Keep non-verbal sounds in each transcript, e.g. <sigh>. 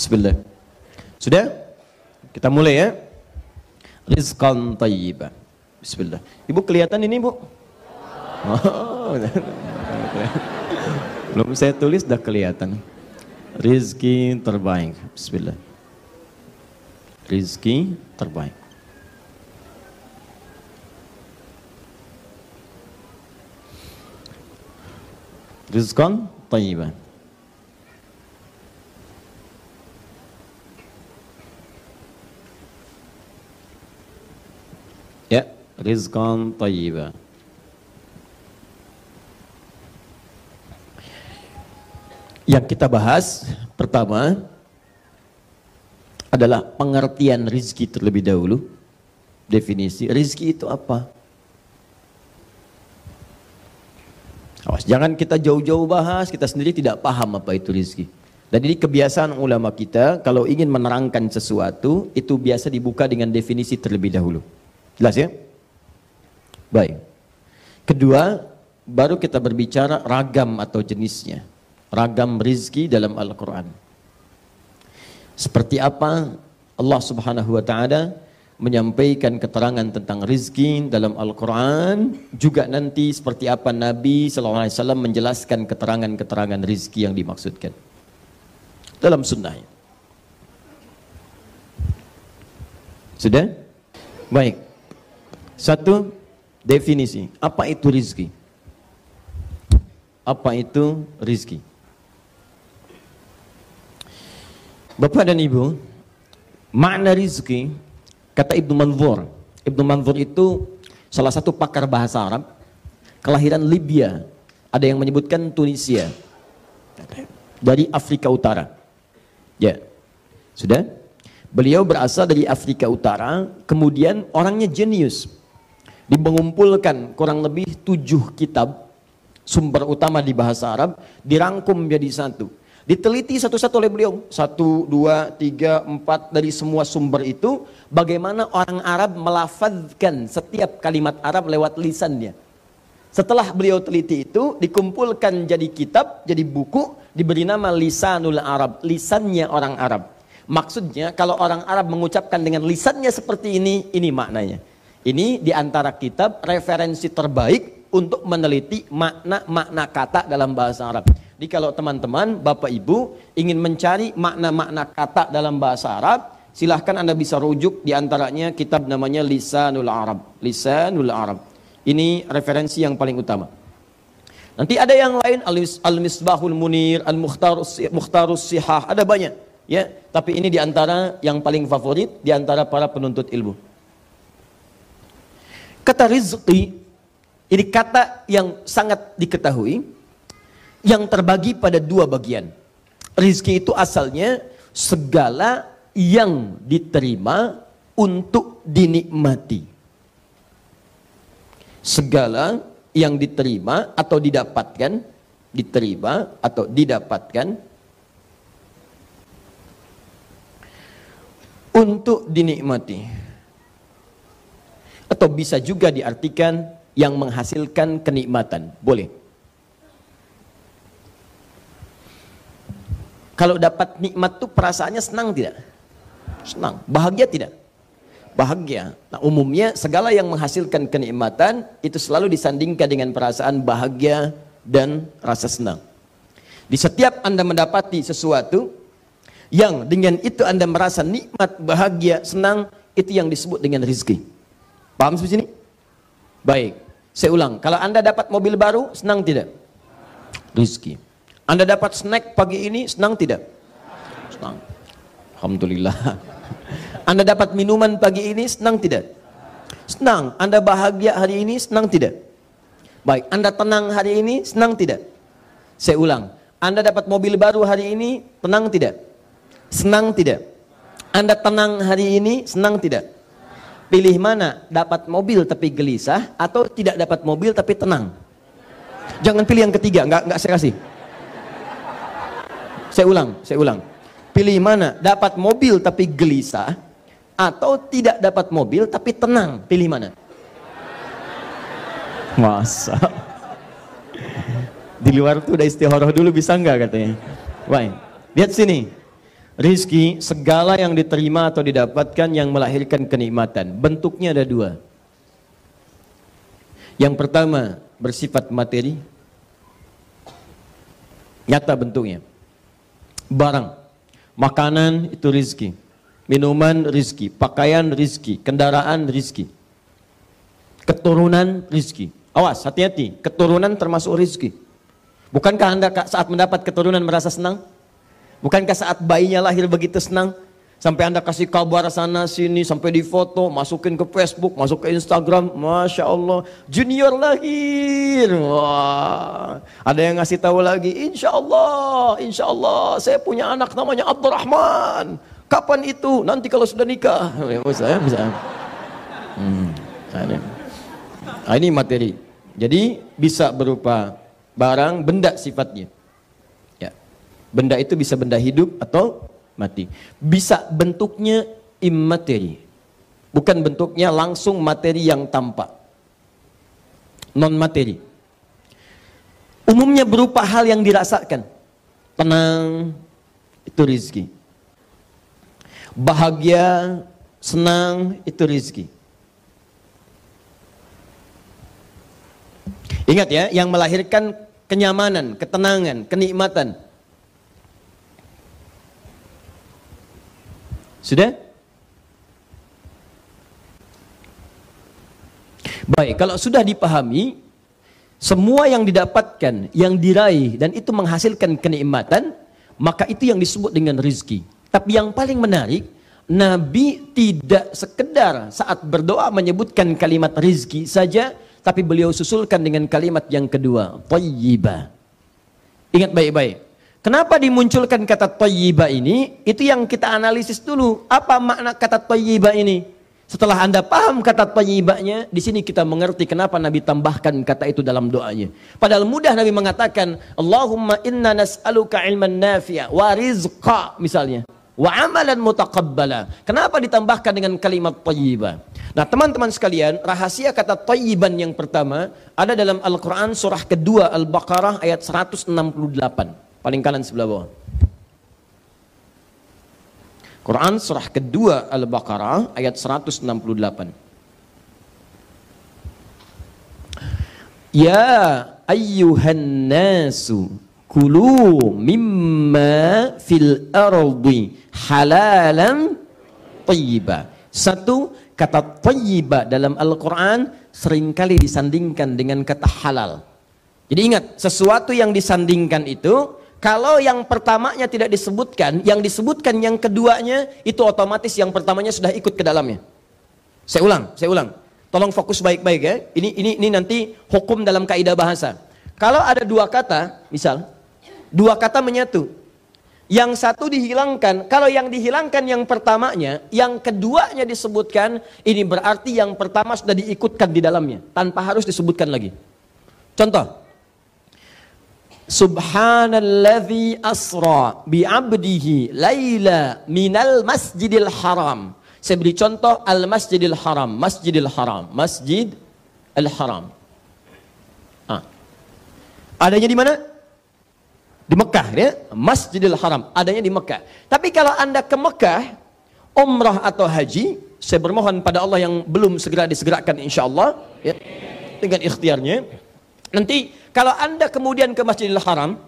Bismillah. Sudah? Kita mulai ya. Rizqan tayyiban. Bismillah. Ibu kelihatan ini, Bu? Oh, <laughs> belum saya tulis dah kelihatan. Rizki terbaik. Bismillah. Rizki terbaik. Rizqan tayyiban. Ya, rizqan tayyiban. Yang kita bahas pertama adalah pengertian rizki terlebih dahulu. Definisi rizki itu apa? Awas, jangan kita jauh-jauh bahas, kita sendiri tidak paham apa itu rizki. Dan ini kebiasaan ulama kita, kalau ingin menerangkan sesuatu, itu biasa dibuka dengan definisi terlebih dahulu. Jelas ya? Baik. Kedua, baru kita berbicara ragam atau jenisnya ragam rizki dalam Al-Quran. Seperti apa Allah subhanahu wa ta'ala menyampaikan keterangan tentang rizki dalam Al-Quran juga nanti seperti apa Nabi SAW menjelaskan keterangan-keterangan rizki yang dimaksudkan dalam sunnahnya sudah? baik satu definisi apa itu rizki apa itu rizki Bapak dan Ibu, makna rizki, kata Ibnu Manzur. Ibnu Manzur itu salah satu pakar bahasa Arab, kelahiran Libya. Ada yang menyebutkan Tunisia. Dari Afrika Utara. Ya. Sudah? Beliau berasal dari Afrika Utara, kemudian orangnya jenius. Dimengumpulkan kurang lebih tujuh kitab sumber utama di bahasa Arab, dirangkum menjadi satu Diteliti satu-satu oleh beliau. Satu, dua, tiga, empat dari semua sumber itu. Bagaimana orang Arab melafazkan setiap kalimat Arab lewat lisannya. Setelah beliau teliti itu, dikumpulkan jadi kitab, jadi buku, diberi nama Lisanul Arab. Lisannya orang Arab. Maksudnya kalau orang Arab mengucapkan dengan lisannya seperti ini, ini maknanya. Ini di antara kitab referensi terbaik untuk meneliti makna-makna kata dalam bahasa Arab. Jadi kalau teman-teman, Bapak Ibu ingin mencari makna-makna kata dalam bahasa Arab, silahkan Anda bisa rujuk di antaranya kitab namanya Lisanul Arab. Lisanul Arab. Ini referensi yang paling utama. Nanti ada yang lain Al-Misbahul Munir, Al-Mukhtarus Sihah, ada banyak. Ya, tapi ini di antara yang paling favorit di antara para penuntut ilmu. Kata rizqi ini kata yang sangat diketahui yang terbagi pada dua bagian. Rizki itu asalnya segala yang diterima untuk dinikmati. Segala yang diterima atau didapatkan, diterima atau didapatkan untuk dinikmati. Atau bisa juga diartikan yang menghasilkan kenikmatan. Boleh. Kalau dapat nikmat tuh perasaannya senang tidak? Senang. Bahagia tidak? Bahagia. Nah, umumnya segala yang menghasilkan kenikmatan itu selalu disandingkan dengan perasaan bahagia dan rasa senang. Di setiap Anda mendapati sesuatu yang dengan itu Anda merasa nikmat, bahagia, senang, itu yang disebut dengan rizki. Paham sampai sini? Baik. Saya ulang, kalau Anda dapat mobil baru, senang tidak? Rizki. Anda dapat snack pagi ini, senang tidak? Senang. Alhamdulillah. <laughs> Anda dapat minuman pagi ini, senang tidak? Senang. Anda bahagia hari ini, senang tidak? Baik, Anda tenang hari ini, senang tidak? Saya ulang. Anda dapat mobil baru hari ini, tenang tidak? Senang tidak? Anda tenang hari ini, senang tidak? Pilih mana? Dapat mobil tapi gelisah atau tidak dapat mobil tapi tenang? Jangan pilih yang ketiga, nggak nggak saya kasih. Saya ulang, saya ulang. Pilih mana? Dapat mobil tapi gelisah atau tidak dapat mobil tapi tenang? Pilih mana? Masa? Di luar tuh udah istihoroh dulu bisa nggak katanya? Baik. Lihat sini. Rizki segala yang diterima atau didapatkan yang melahirkan kenikmatan. Bentuknya ada dua. Yang pertama bersifat materi, nyata bentuknya. Barang, makanan itu rizki, minuman rizki, pakaian rizki, kendaraan rizki, keturunan rizki. Awas, hati-hati, keturunan termasuk rizki. Bukankah anda saat mendapat keturunan merasa senang? Bukankah saat bayinya lahir begitu senang? Sampai anda kasih kabar sana sini, sampai di foto, masukin ke Facebook, masuk ke Instagram, Masya Allah, junior lahir. Wah. Ada yang ngasih tahu lagi, Insya Allah, Insya Allah, saya punya anak namanya Abdurrahman. Kapan itu? Nanti kalau sudah nikah. Ya, bisa, ya, bisa. Hmm. Nah, ini materi. Jadi bisa berupa barang, benda sifatnya. Benda itu bisa benda hidup atau mati. Bisa bentuknya imateri. Bukan bentuknya langsung materi yang tampak. Non materi. Umumnya berupa hal yang dirasakan. Tenang, itu rizki. Bahagia, senang, itu rizki. Ingat ya, yang melahirkan kenyamanan, ketenangan, kenikmatan. Sudah? Baik, kalau sudah dipahami, semua yang didapatkan, yang diraih, dan itu menghasilkan kenikmatan, maka itu yang disebut dengan rizki. Tapi yang paling menarik, Nabi tidak sekedar saat berdoa menyebutkan kalimat rizki saja, tapi beliau susulkan dengan kalimat yang kedua, tayyiba. Ingat baik-baik. Kenapa dimunculkan kata tayyiba ini? Itu yang kita analisis dulu. Apa makna kata tayyiba ini? Setelah Anda paham kata tayyibanya, di sini kita mengerti kenapa Nabi tambahkan kata itu dalam doanya. Padahal mudah Nabi mengatakan, Allahumma inna nas'aluka ilman nafi'a wa rizqa misalnya wa amalan mutaqabbala. Kenapa ditambahkan dengan kalimat thayyibah? Nah, teman-teman sekalian, rahasia kata thayyiban yang pertama ada dalam Al-Qur'an surah kedua Al-Baqarah ayat 168. Paling kanan sebelah bawah. Quran surah kedua Al-Baqarah ayat 168. Ya ayyuhan nasu kulu mimma fil ardi halalan tayyiba. Satu, kata tayyiba dalam Al-Quran sering kali disandingkan dengan kata halal. Jadi ingat, sesuatu yang disandingkan itu, kalau yang pertamanya tidak disebutkan, yang disebutkan yang keduanya, itu otomatis yang pertamanya sudah ikut ke dalamnya. Saya ulang, saya ulang. Tolong fokus baik-baik ya. Ini, ini, ini nanti hukum dalam kaidah bahasa. Kalau ada dua kata, misal, Dua kata menyatu. Yang satu dihilangkan. Kalau yang dihilangkan yang pertamanya, yang keduanya disebutkan, ini berarti yang pertama sudah diikutkan di dalamnya. Tanpa harus disebutkan lagi. Contoh. Subhanalladzi asra bi'abdihi layla minal masjidil haram. Saya beri contoh al-masjidil haram. Masjidil haram. Masjid al-haram. Ah. Adanya di mana? di Mekah ya Masjidil Haram adanya di Mekah tapi kalau anda ke Mekah umrah atau haji saya bermohon pada Allah yang belum segera disegerakan insya Allah ya, dengan ikhtiarnya nanti kalau anda kemudian ke Masjidil Haram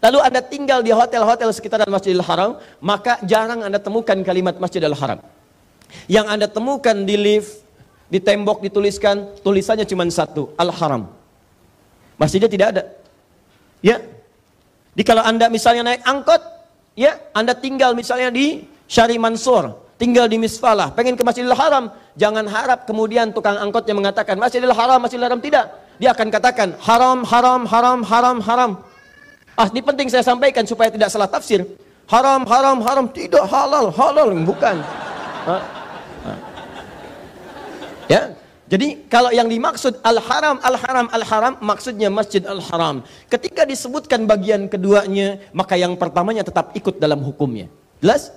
lalu anda tinggal di hotel-hotel sekitaran Masjidil Haram maka jarang anda temukan kalimat Masjidil Haram. Yang anda temukan di lift di tembok dituliskan tulisannya cuma satu Al-Haram. Masjidnya tidak ada. Ya. Di kalau Anda misalnya naik angkot, ya Anda tinggal misalnya di Syari Mansur, tinggal di Misfalah, pengen ke Masjidil Haram, jangan harap kemudian tukang angkotnya mengatakan Masjidil Haram, Masjidil Haram tidak. Dia akan katakan haram, haram, haram, haram, haram. Ah, ini penting saya sampaikan supaya tidak salah tafsir. Haram, haram, haram, tidak halal, halal, bukan. Ya, jadi kalau yang dimaksud al-haram, al-haram, al-haram maksudnya masjid al-haram. Ketika disebutkan bagian keduanya, maka yang pertamanya tetap ikut dalam hukumnya. Jelas?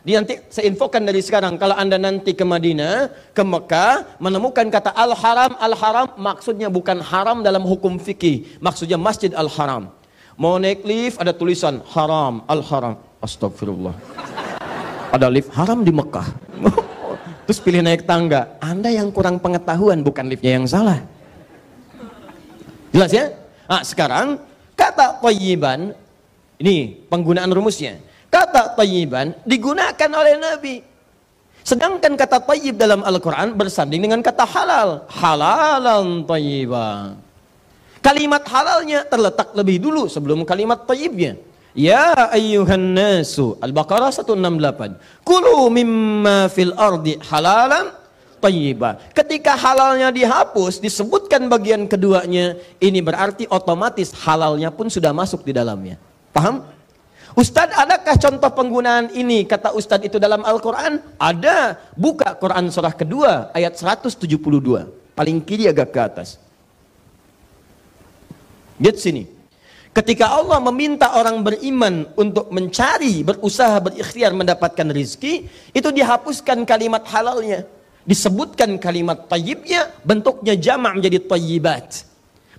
Di nanti saya infokan dari sekarang, kalau anda nanti ke Madinah, ke Mekah, menemukan kata al-haram, al-haram, maksudnya bukan haram dalam hukum fikih, maksudnya masjid al-haram. Mau naik lift, ada tulisan haram, al-haram. Astagfirullah. Ada lift haram di Mekah. <laughs> Terus pilih naik tangga. Anda yang kurang pengetahuan, bukan liftnya yang salah. Jelas ya? Nah, sekarang kata tayyiban, ini penggunaan rumusnya. Kata tayyiban digunakan oleh Nabi. Sedangkan kata tayyib dalam Al-Quran bersanding dengan kata halal. Halalan tayyiban. Kalimat halalnya terletak lebih dulu sebelum kalimat tayyibnya. Ya ayyuhan nasu Al-Baqarah 168 Kulu mimma fil ardi halalan tayyiba Ketika halalnya dihapus disebutkan bagian keduanya Ini berarti otomatis halalnya pun sudah masuk di dalamnya Paham? Ustadz adakah contoh penggunaan ini kata Ustadz itu dalam Al-Quran? Ada Buka Quran surah kedua ayat 172 Paling kiri agak ke atas Lihat sini Ketika Allah meminta orang beriman untuk mencari, berusaha, berikhtiar mendapatkan rizki, itu dihapuskan kalimat halalnya. Disebutkan kalimat tayyibnya, bentuknya jama' menjadi tayyibat.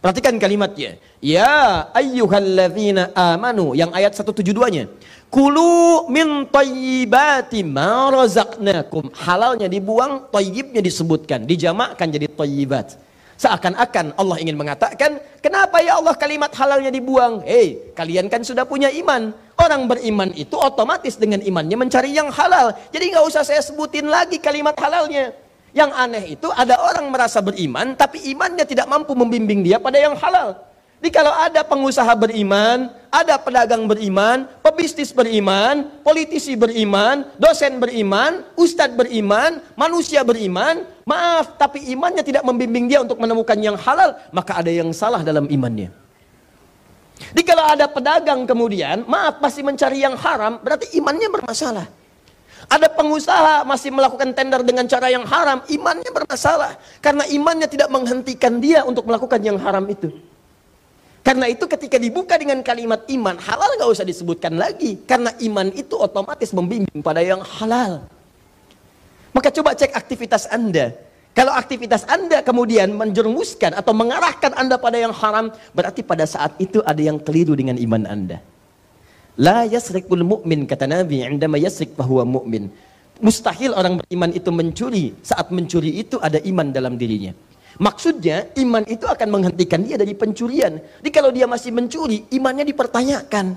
Perhatikan kalimatnya. Ya ayyuhalladzina amanu. Yang ayat 172-nya. Kulu min tayyibati ma razaqnakum. Halalnya dibuang, tayyibnya disebutkan. Dijamakkan jadi tayyibat. Seakan-akan Allah ingin mengatakan, kenapa ya Allah kalimat halalnya dibuang? Hei, kalian kan sudah punya iman. Orang beriman itu otomatis dengan imannya mencari yang halal. Jadi nggak usah saya sebutin lagi kalimat halalnya. Yang aneh itu ada orang merasa beriman, tapi imannya tidak mampu membimbing dia pada yang halal. Jadi kalau ada pengusaha beriman, ada pedagang beriman, pebisnis beriman, politisi beriman, dosen beriman, ustadz beriman, manusia beriman, maaf tapi imannya tidak membimbing dia untuk menemukan yang halal, maka ada yang salah dalam imannya. Jadi kalau ada pedagang kemudian, maaf masih mencari yang haram, berarti imannya bermasalah. Ada pengusaha masih melakukan tender dengan cara yang haram, imannya bermasalah. Karena imannya tidak menghentikan dia untuk melakukan yang haram itu. Karena itu ketika dibuka dengan kalimat iman, halal nggak usah disebutkan lagi. Karena iman itu otomatis membimbing pada yang halal. Maka coba cek aktivitas Anda. Kalau aktivitas Anda kemudian menjerumuskan atau mengarahkan Anda pada yang haram, berarti pada saat itu ada yang keliru dengan iman Anda. La yasrikul mu'min, kata Nabi, indama yasrik bahwa mu'min. Mustahil orang beriman itu mencuri. Saat mencuri itu ada iman dalam dirinya. Maksudnya iman itu akan menghentikan dia dari pencurian. Jadi kalau dia masih mencuri, imannya dipertanyakan.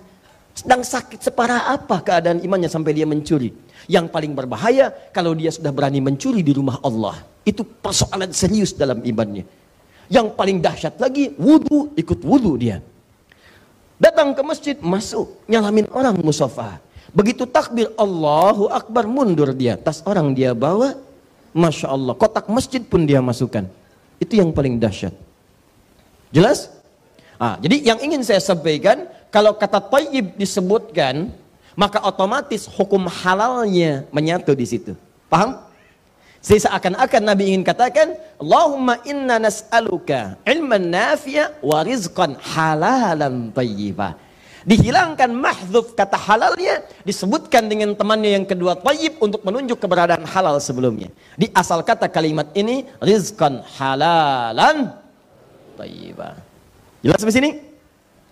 Sedang sakit separah apa keadaan imannya sampai dia mencuri. Yang paling berbahaya kalau dia sudah berani mencuri di rumah Allah. Itu persoalan serius dalam imannya. Yang paling dahsyat lagi, wudhu, ikut wudhu dia. Datang ke masjid, masuk, nyalamin orang musafa. Begitu takbir, Allahu Akbar, mundur dia. Tas orang dia bawa, Masya Allah, kotak masjid pun dia masukkan. Itu yang paling dahsyat. Jelas? Ah, jadi yang ingin saya sampaikan, kalau kata tayyib disebutkan, maka otomatis hukum halalnya menyatu di situ. Paham? Jadi seakan-akan Nabi ingin katakan, Allahumma inna nas'aluka ilman nafi'a wa rizqan halalan tayyibah. Dihilangkan mahzuf kata halalnya, disebutkan dengan temannya yang kedua tayyib untuk menunjuk keberadaan halal sebelumnya. Di asal kata kalimat ini, rizqan halalan tayyibah. Jelas sampai sini?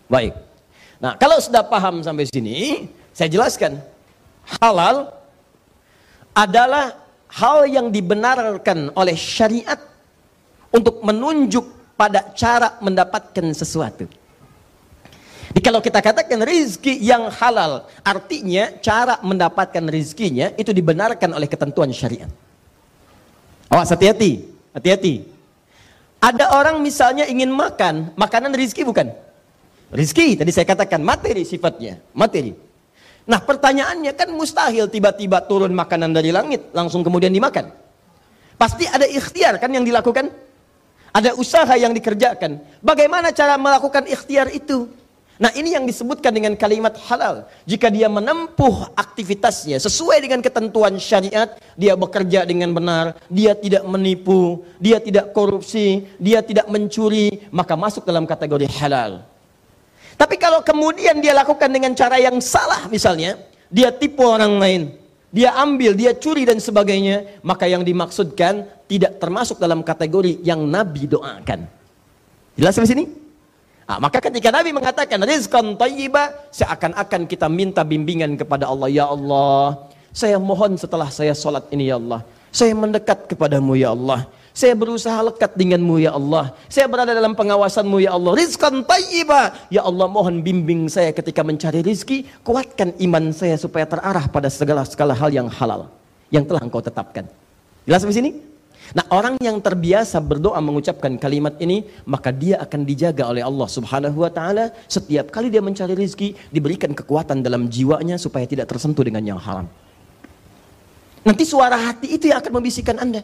Baik. Nah, kalau sudah paham sampai sini, saya jelaskan. Halal adalah hal yang dibenarkan oleh syariat untuk menunjuk pada cara mendapatkan sesuatu. Jadi kalau kita katakan rizki yang halal, artinya cara mendapatkan rizkinya itu dibenarkan oleh ketentuan syariat. Awas hati-hati, hati-hati. Ada orang misalnya ingin makan, makanan rizki bukan? Rizki, tadi saya katakan materi sifatnya, materi. Nah pertanyaannya kan mustahil tiba-tiba turun makanan dari langit, langsung kemudian dimakan. Pasti ada ikhtiar kan yang dilakukan? Ada usaha yang dikerjakan. Bagaimana cara melakukan ikhtiar itu? Nah ini yang disebutkan dengan kalimat halal. Jika dia menempuh aktivitasnya sesuai dengan ketentuan syariat, dia bekerja dengan benar, dia tidak menipu, dia tidak korupsi, dia tidak mencuri, maka masuk dalam kategori halal. Tapi kalau kemudian dia lakukan dengan cara yang salah misalnya, dia tipu orang lain, dia ambil, dia curi dan sebagainya, maka yang dimaksudkan tidak termasuk dalam kategori yang Nabi doakan. Jelas sampai sini? Nah, maka ketika Nabi mengatakan rizqan tayyiba, seakan-akan kita minta bimbingan kepada Allah, ya Allah, saya mohon setelah saya sholat ini ya Allah, saya mendekat kepadamu ya Allah. Saya berusaha lekat denganmu ya Allah. Saya berada dalam pengawasanmu ya Allah. Rizqan tayyiba. Ya Allah mohon bimbing saya ketika mencari rizki. Kuatkan iman saya supaya terarah pada segala-segala hal yang halal. Yang telah engkau tetapkan. Jelas sampai sini? Nah orang yang terbiasa berdoa mengucapkan kalimat ini maka dia akan dijaga oleh Allah subhanahu wa ta'ala setiap kali dia mencari rizki diberikan kekuatan dalam jiwanya supaya tidak tersentuh dengan yang haram. Nanti suara hati itu yang akan membisikkan anda.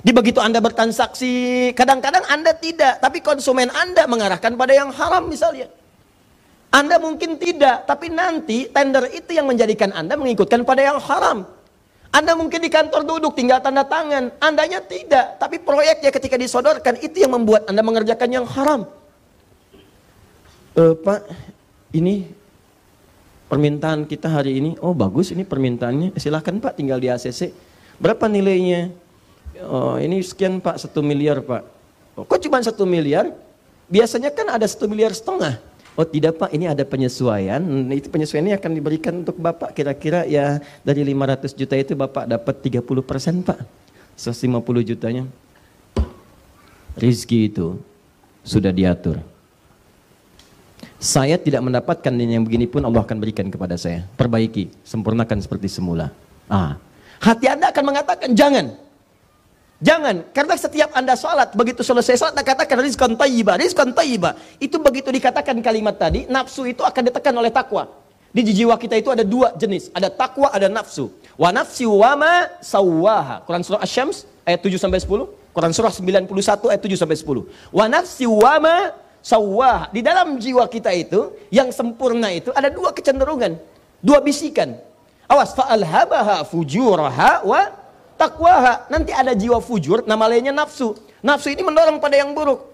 Di begitu anda bertransaksi, kadang-kadang anda tidak, tapi konsumen anda mengarahkan pada yang haram misalnya. Anda mungkin tidak, tapi nanti tender itu yang menjadikan anda mengikutkan pada yang haram. Anda mungkin di kantor duduk tinggal tanda tangan, Andanya tidak, tapi proyeknya ketika disodorkan itu yang membuat Anda mengerjakan yang haram. E, Pak, ini permintaan kita hari ini, oh bagus ini permintaannya, silahkan Pak tinggal di ACC. Berapa nilainya? Oh, ini sekian Pak, satu miliar Pak. Oh, kok cuma satu miliar? Biasanya kan ada satu miliar setengah. Oh tidak Pak, ini ada penyesuaian. Itu penyesuaian ini akan diberikan untuk Bapak kira-kira ya dari 500 juta itu Bapak dapat 30 persen Pak. 150 jutanya. Rizki itu sudah diatur. Saya tidak mendapatkan yang begini pun Allah akan berikan kepada saya. Perbaiki, sempurnakan seperti semula. Ah, hati Anda akan mengatakan jangan. Jangan, karena setiap Anda sholat, begitu selesai sholat, Anda katakan rizkan tayyibah, rizkan tayyibah. Itu begitu dikatakan kalimat tadi, nafsu itu akan ditekan oleh takwa. Di jiwa kita itu ada dua jenis, ada takwa, ada nafsu. Wa nafsi wama sawaha. Quran surah Asy-Syams ayat 7 sampai 10. Quran surah 91 ayat 7 sampai 10. Wa nafsi wama sawaha. Di dalam jiwa kita itu, yang sempurna itu ada dua kecenderungan, dua bisikan. Awas fa'alhabaha fujuraha wa takwaha. Nanti ada jiwa fujur, nama lainnya nafsu. Nafsu ini mendorong pada yang buruk.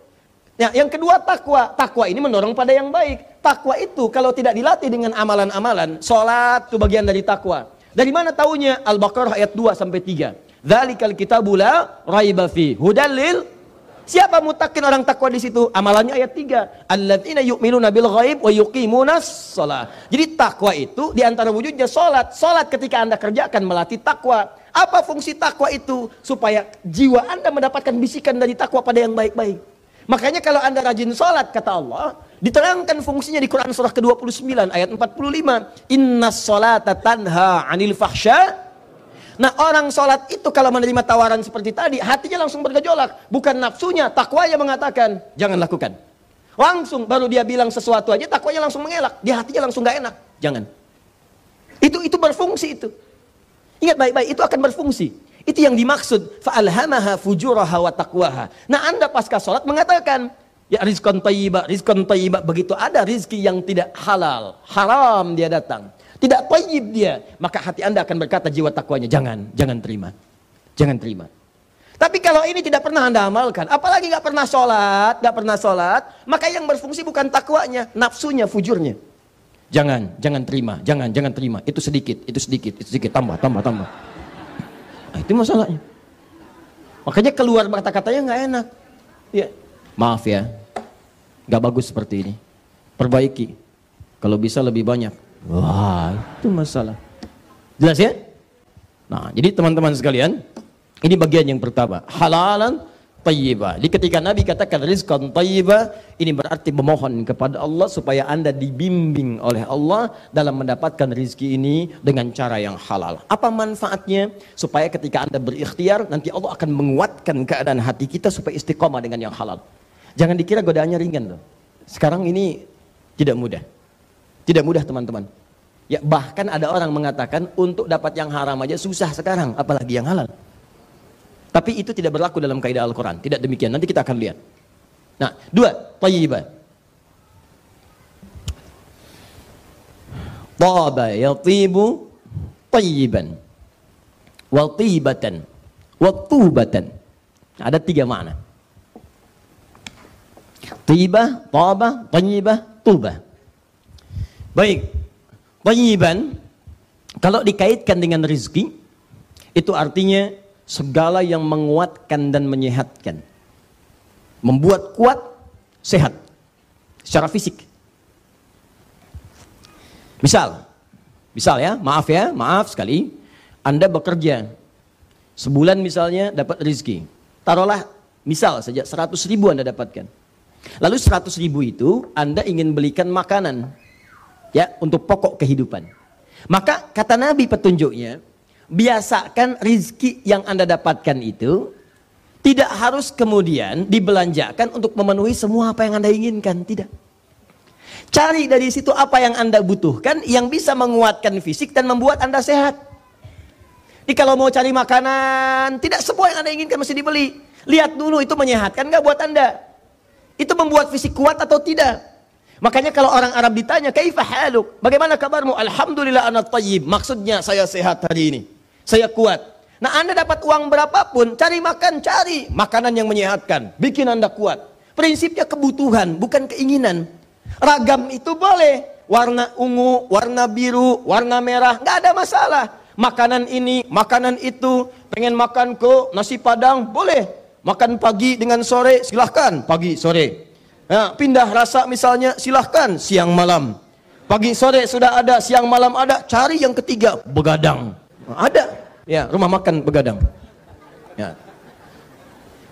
Ya, yang kedua takwa. Takwa ini mendorong pada yang baik. Takwa itu kalau tidak dilatih dengan amalan-amalan, sholat itu bagian dari takwa. Dari mana taunya? Al-Baqarah ayat 2 sampai 3. Dzalikal kitabu la raiba hudalil Siapa mutakin orang takwa di situ? Amalannya ayat 3. Alladzina yu'minuna bil ghaib wa yuqimunas shalah. Jadi takwa itu di antara wujudnya salat. Salat ketika Anda kerjakan melatih takwa. Apa fungsi takwa itu? Supaya jiwa Anda mendapatkan bisikan dari takwa pada yang baik-baik. Makanya kalau Anda rajin sholat, kata Allah, diterangkan fungsinya di Quran surah ke-29 ayat 45. Inna sholata tanha anil fahsya. Nah orang sholat itu kalau menerima tawaran seperti tadi, hatinya langsung bergejolak. Bukan nafsunya, takwanya mengatakan, jangan lakukan. Langsung baru dia bilang sesuatu aja, takwanya langsung mengelak. Di hatinya langsung gak enak. Jangan. Itu itu berfungsi itu. Ingat baik-baik, itu akan berfungsi. Itu yang dimaksud. Fa'alhamaha fujuraha wa taqwaha. Nah anda pasca sholat mengatakan, Ya rizkon tayyiba, rizkon tayyiba. Begitu ada rizki yang tidak halal. Haram dia datang. Tidak tayyib dia. Maka hati anda akan berkata jiwa takwanya, jangan, jangan terima. Jangan terima. Tapi kalau ini tidak pernah anda amalkan, apalagi gak pernah sholat, gak pernah sholat, maka yang berfungsi bukan takwanya, nafsunya, fujurnya. Jangan, jangan terima, jangan, jangan terima. Itu sedikit, itu sedikit, itu sedikit, tambah, tambah, tambah. Nah, itu masalahnya. Makanya keluar kata-katanya nggak enak. Ya, maaf ya, nggak bagus seperti ini. Perbaiki. Kalau bisa lebih banyak. Wah, itu masalah. Jelas ya? Nah, jadi teman-teman sekalian, ini bagian yang pertama. Halalan tayyibah. Jadi ketika Nabi katakan rizqan tayyibah, ini berarti memohon kepada Allah supaya Anda dibimbing oleh Allah dalam mendapatkan rizki ini dengan cara yang halal. Apa manfaatnya? Supaya ketika Anda berikhtiar, nanti Allah akan menguatkan keadaan hati kita supaya istiqomah dengan yang halal. Jangan dikira godaannya ringan loh. Sekarang ini tidak mudah. Tidak mudah teman-teman. Ya bahkan ada orang mengatakan untuk dapat yang haram aja susah sekarang, apalagi yang halal. Tapi itu tidak berlaku dalam kaidah Al-Quran. Tidak demikian. Nanti kita akan lihat. Nah, dua, tayyibah. Taba yatibu tayyiban. Wa tibatan. Wa tubatan. Ada tiga makna. Tiba, taba, tayyibah, tuba. Baik. Tayyiban, kalau dikaitkan dengan rizki, itu artinya segala yang menguatkan dan menyehatkan. Membuat kuat, sehat. secara fisik. Misal, misal ya, maaf ya, maaf sekali, Anda bekerja, sebulan misalnya dapat rezeki. Taruhlah misal saja 100 ribu Anda dapatkan. Lalu 100 ribu itu Anda ingin belikan makanan ya untuk pokok kehidupan. Maka kata Nabi petunjuknya, biasakan rizki yang Anda dapatkan itu tidak harus kemudian dibelanjakan untuk memenuhi semua apa yang Anda inginkan, tidak. Cari dari situ apa yang Anda butuhkan yang bisa menguatkan fisik dan membuat Anda sehat. Jadi kalau mau cari makanan, tidak semua yang Anda inginkan mesti dibeli. Lihat dulu itu menyehatkan nggak buat Anda. Itu membuat fisik kuat atau tidak. Makanya kalau orang Arab ditanya, "Kaifa haluk?" Bagaimana kabarmu? Alhamdulillah ana tayyib. Maksudnya saya sehat hari ini. Saya kuat. Nah, Anda dapat uang berapapun, cari makan, cari makanan yang menyehatkan, bikin Anda kuat. Prinsipnya kebutuhan, bukan keinginan. Ragam itu boleh, warna ungu, warna biru, warna merah, nggak ada masalah. Makanan ini, makanan itu, pengen makan ke nasi padang, boleh. Makan pagi dengan sore, silahkan, pagi, sore. Nah, pindah rasa misalnya, silahkan, siang malam. Pagi sore sudah ada, siang malam ada, cari yang ketiga, begadang. Ada, ya rumah makan begadang. Ya.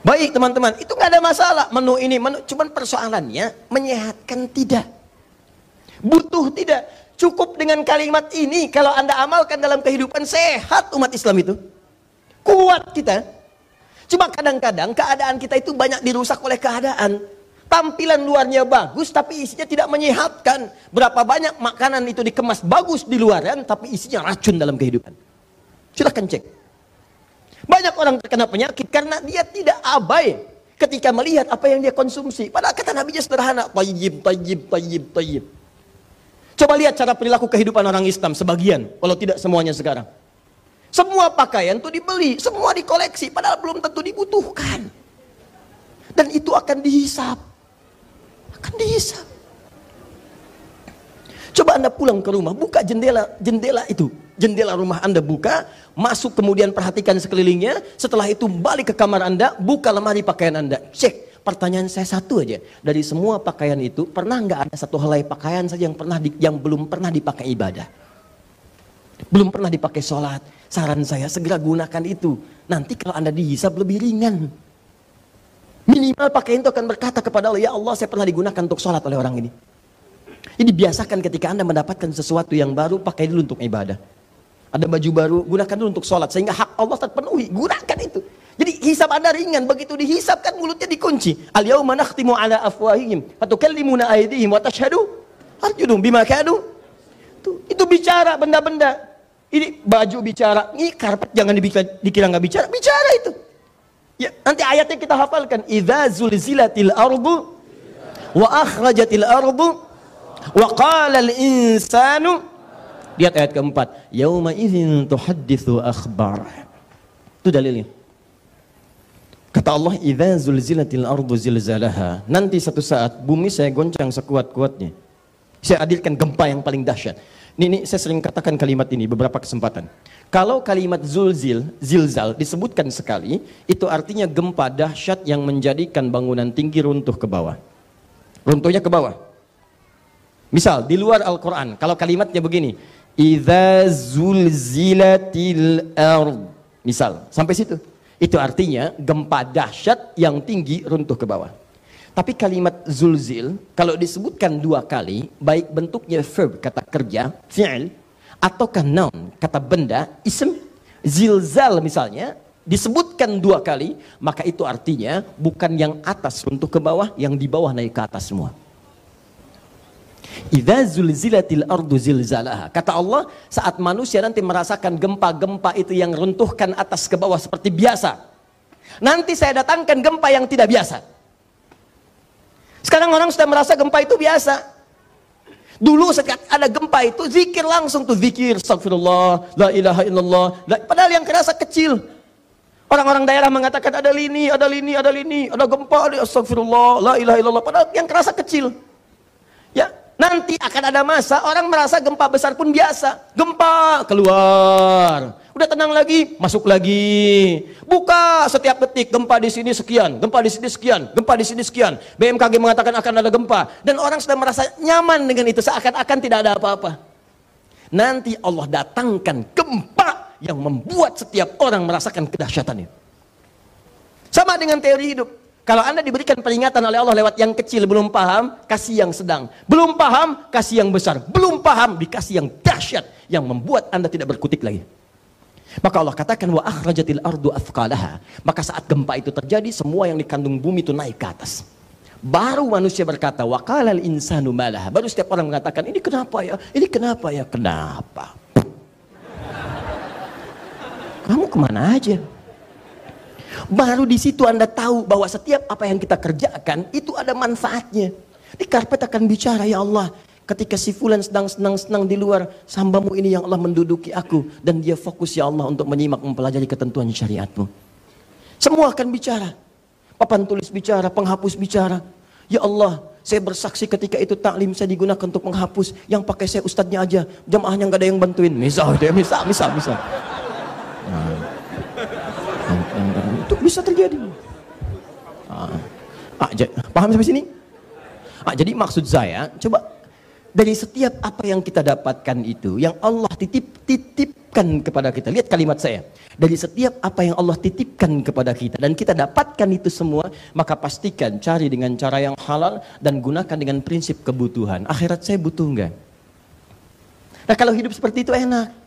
Baik teman-teman, itu nggak ada masalah menu ini, menu cuman persoalannya menyehatkan tidak. Butuh tidak. Cukup dengan kalimat ini kalau Anda amalkan dalam kehidupan sehat umat Islam itu. Kuat kita. Cuma kadang-kadang keadaan kita itu banyak dirusak oleh keadaan. Tampilan luarnya bagus tapi isinya tidak menyehatkan. Berapa banyak makanan itu dikemas bagus di luaran tapi isinya racun dalam kehidupan. Silahkan cek. Banyak orang terkena penyakit karena dia tidak abai ketika melihat apa yang dia konsumsi. Padahal kata Nabi sederhana, tayyib, tayyib, tayyib, tayyib. Coba lihat cara perilaku kehidupan orang Islam sebagian, kalau tidak semuanya sekarang. Semua pakaian itu dibeli, semua dikoleksi, padahal belum tentu dibutuhkan. Dan itu akan dihisap. Akan dihisap. Coba Anda pulang ke rumah, buka jendela jendela itu. Jendela rumah Anda buka, masuk kemudian perhatikan sekelilingnya, setelah itu balik ke kamar Anda, buka lemari pakaian Anda, cek. Pertanyaan saya satu aja, dari semua pakaian itu pernah nggak ada satu helai pakaian saja yang pernah di, yang belum pernah dipakai ibadah? Belum pernah dipakai sholat. Saran saya segera gunakan itu. Nanti kalau Anda dihisap lebih ringan. Minimal pakaian itu akan berkata kepada Allah, ya Allah saya pernah digunakan untuk sholat oleh orang ini. Jadi biasakan ketika Anda mendapatkan sesuatu yang baru, pakai dulu untuk ibadah. Ada baju baru, gunakan dulu untuk sholat. Sehingga hak Allah terpenuhi. Gunakan itu. Jadi hisap anda ringan. Begitu dihisapkan mulutnya dikunci. Al-yawma nakhtimu ala afwahihim. Fatukallimuna aidihim wa tashhadu. Arjudum bima kadu. Itu, itu bicara benda-benda. Ini baju bicara. Ini karpet jangan dikira nggak bicara. Bicara itu. Ya, nanti ayatnya kita hafalkan. Idza zulzilatil ardu wa akhrajatil ardu wa qala al-insanu Lihat ayat keempat. Yauma idzin tuhadditsu akhbar. Itu dalilnya. Kata Allah, "Idza zulzilatil ardu zilzalaha." Nanti satu saat bumi saya goncang sekuat-kuatnya. Saya hadirkan gempa yang paling dahsyat. Ini, ini saya sering katakan kalimat ini beberapa kesempatan. Kalau kalimat zulzil, zilzal disebutkan sekali, itu artinya gempa dahsyat yang menjadikan bangunan tinggi runtuh ke bawah. Runtuhnya ke bawah. Misal di luar Al-Quran, kalau kalimatnya begini, Idza zulzilatil ard. Misal, sampai situ. Itu artinya gempa dahsyat yang tinggi runtuh ke bawah. Tapi kalimat zulzil kalau disebutkan dua kali, baik bentuknya verb kata kerja, fi'il, ataukah noun kata benda, ism, zilzal misalnya, disebutkan dua kali, maka itu artinya bukan yang atas runtuh ke bawah, yang di bawah naik ke atas semua. Idza zulzilatil ardu. Kata Allah, saat manusia nanti merasakan gempa-gempa itu yang runtuhkan atas ke bawah seperti biasa. Nanti saya datangkan gempa yang tidak biasa. Sekarang orang sudah merasa gempa itu biasa. Dulu saat ada gempa itu zikir langsung tuh zikir astagfirullah la ilaha illallah. La, padahal yang kerasa kecil. Orang-orang daerah mengatakan ada lini, ada lini, ada lini, ada gempa, ada astagfirullah la ilaha illallah. Padahal yang kerasa kecil. Ya, Nanti akan ada masa orang merasa gempa besar pun biasa. Gempa keluar. Udah tenang lagi, masuk lagi. Buka setiap detik gempa di sini sekian, gempa di sini sekian, gempa di sini sekian. BMKG mengatakan akan ada gempa dan orang sudah merasa nyaman dengan itu seakan-akan tidak ada apa-apa. Nanti Allah datangkan gempa yang membuat setiap orang merasakan kedahsyatannya. Sama dengan teori hidup. Kalau Anda diberikan peringatan oleh Allah lewat yang kecil belum paham, kasih yang sedang. Belum paham, kasih yang besar. Belum paham, dikasih yang dahsyat yang membuat Anda tidak berkutik lagi. Maka Allah katakan wa akhrajatil ardu athqalaha. Maka saat gempa itu terjadi, semua yang dikandung bumi itu naik ke atas. Baru manusia berkata, wa qalal insanu malaha. Baru setiap orang mengatakan, ini kenapa ya? Ini kenapa ya? Kenapa? Kamu ke mana aja? Baru di situ Anda tahu bahwa setiap apa yang kita kerjakan itu ada manfaatnya. Di karpet akan bicara, ya Allah, ketika si fulan sedang senang-senang di luar, sambamu ini yang Allah menduduki aku. Dan dia fokus ya Allah untuk menyimak mempelajari ketentuan syariatmu. Semua akan bicara. Papan tulis bicara, penghapus bicara. Ya Allah, saya bersaksi ketika itu taklim saya digunakan untuk menghapus. Yang pakai saya ustadznya aja, jamaahnya nggak ada yang bantuin. Misal, dia misal, misal, misal. Nah. Itu bisa terjadi. Ah, ah, paham sampai sini? Ah, jadi maksud saya, coba dari setiap apa yang kita dapatkan itu, yang Allah titip titipkan kepada kita. Lihat kalimat saya. Dari setiap apa yang Allah titipkan kepada kita dan kita dapatkan itu semua, maka pastikan cari dengan cara yang halal dan gunakan dengan prinsip kebutuhan. Akhirat saya butuh enggak? Nah kalau hidup seperti itu enak.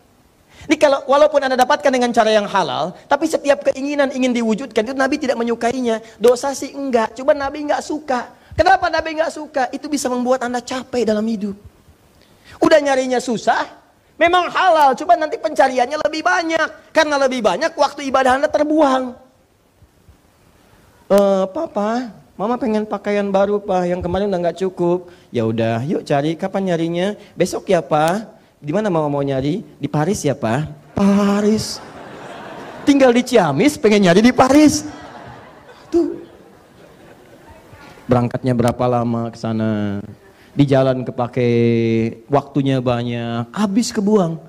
Ini kalau walaupun Anda dapatkan dengan cara yang halal, tapi setiap keinginan ingin diwujudkan itu Nabi tidak menyukainya. Dosa sih enggak, cuma Nabi enggak suka. Kenapa Nabi enggak suka? Itu bisa membuat Anda capek dalam hidup. Udah nyarinya susah, memang halal, cuma nanti pencariannya lebih banyak. Karena lebih banyak waktu ibadah Anda terbuang. Uh, papa, Mama pengen pakaian baru pak, yang kemarin udah nggak cukup. Ya udah, yuk cari. Kapan nyarinya? Besok ya pak. Di mana mama mau nyari? Di Paris ya pak? Paris. Tinggal di Ciamis, pengen nyari di Paris. Tuh. Berangkatnya berapa lama ke sana? Di jalan kepake waktunya banyak, habis kebuang.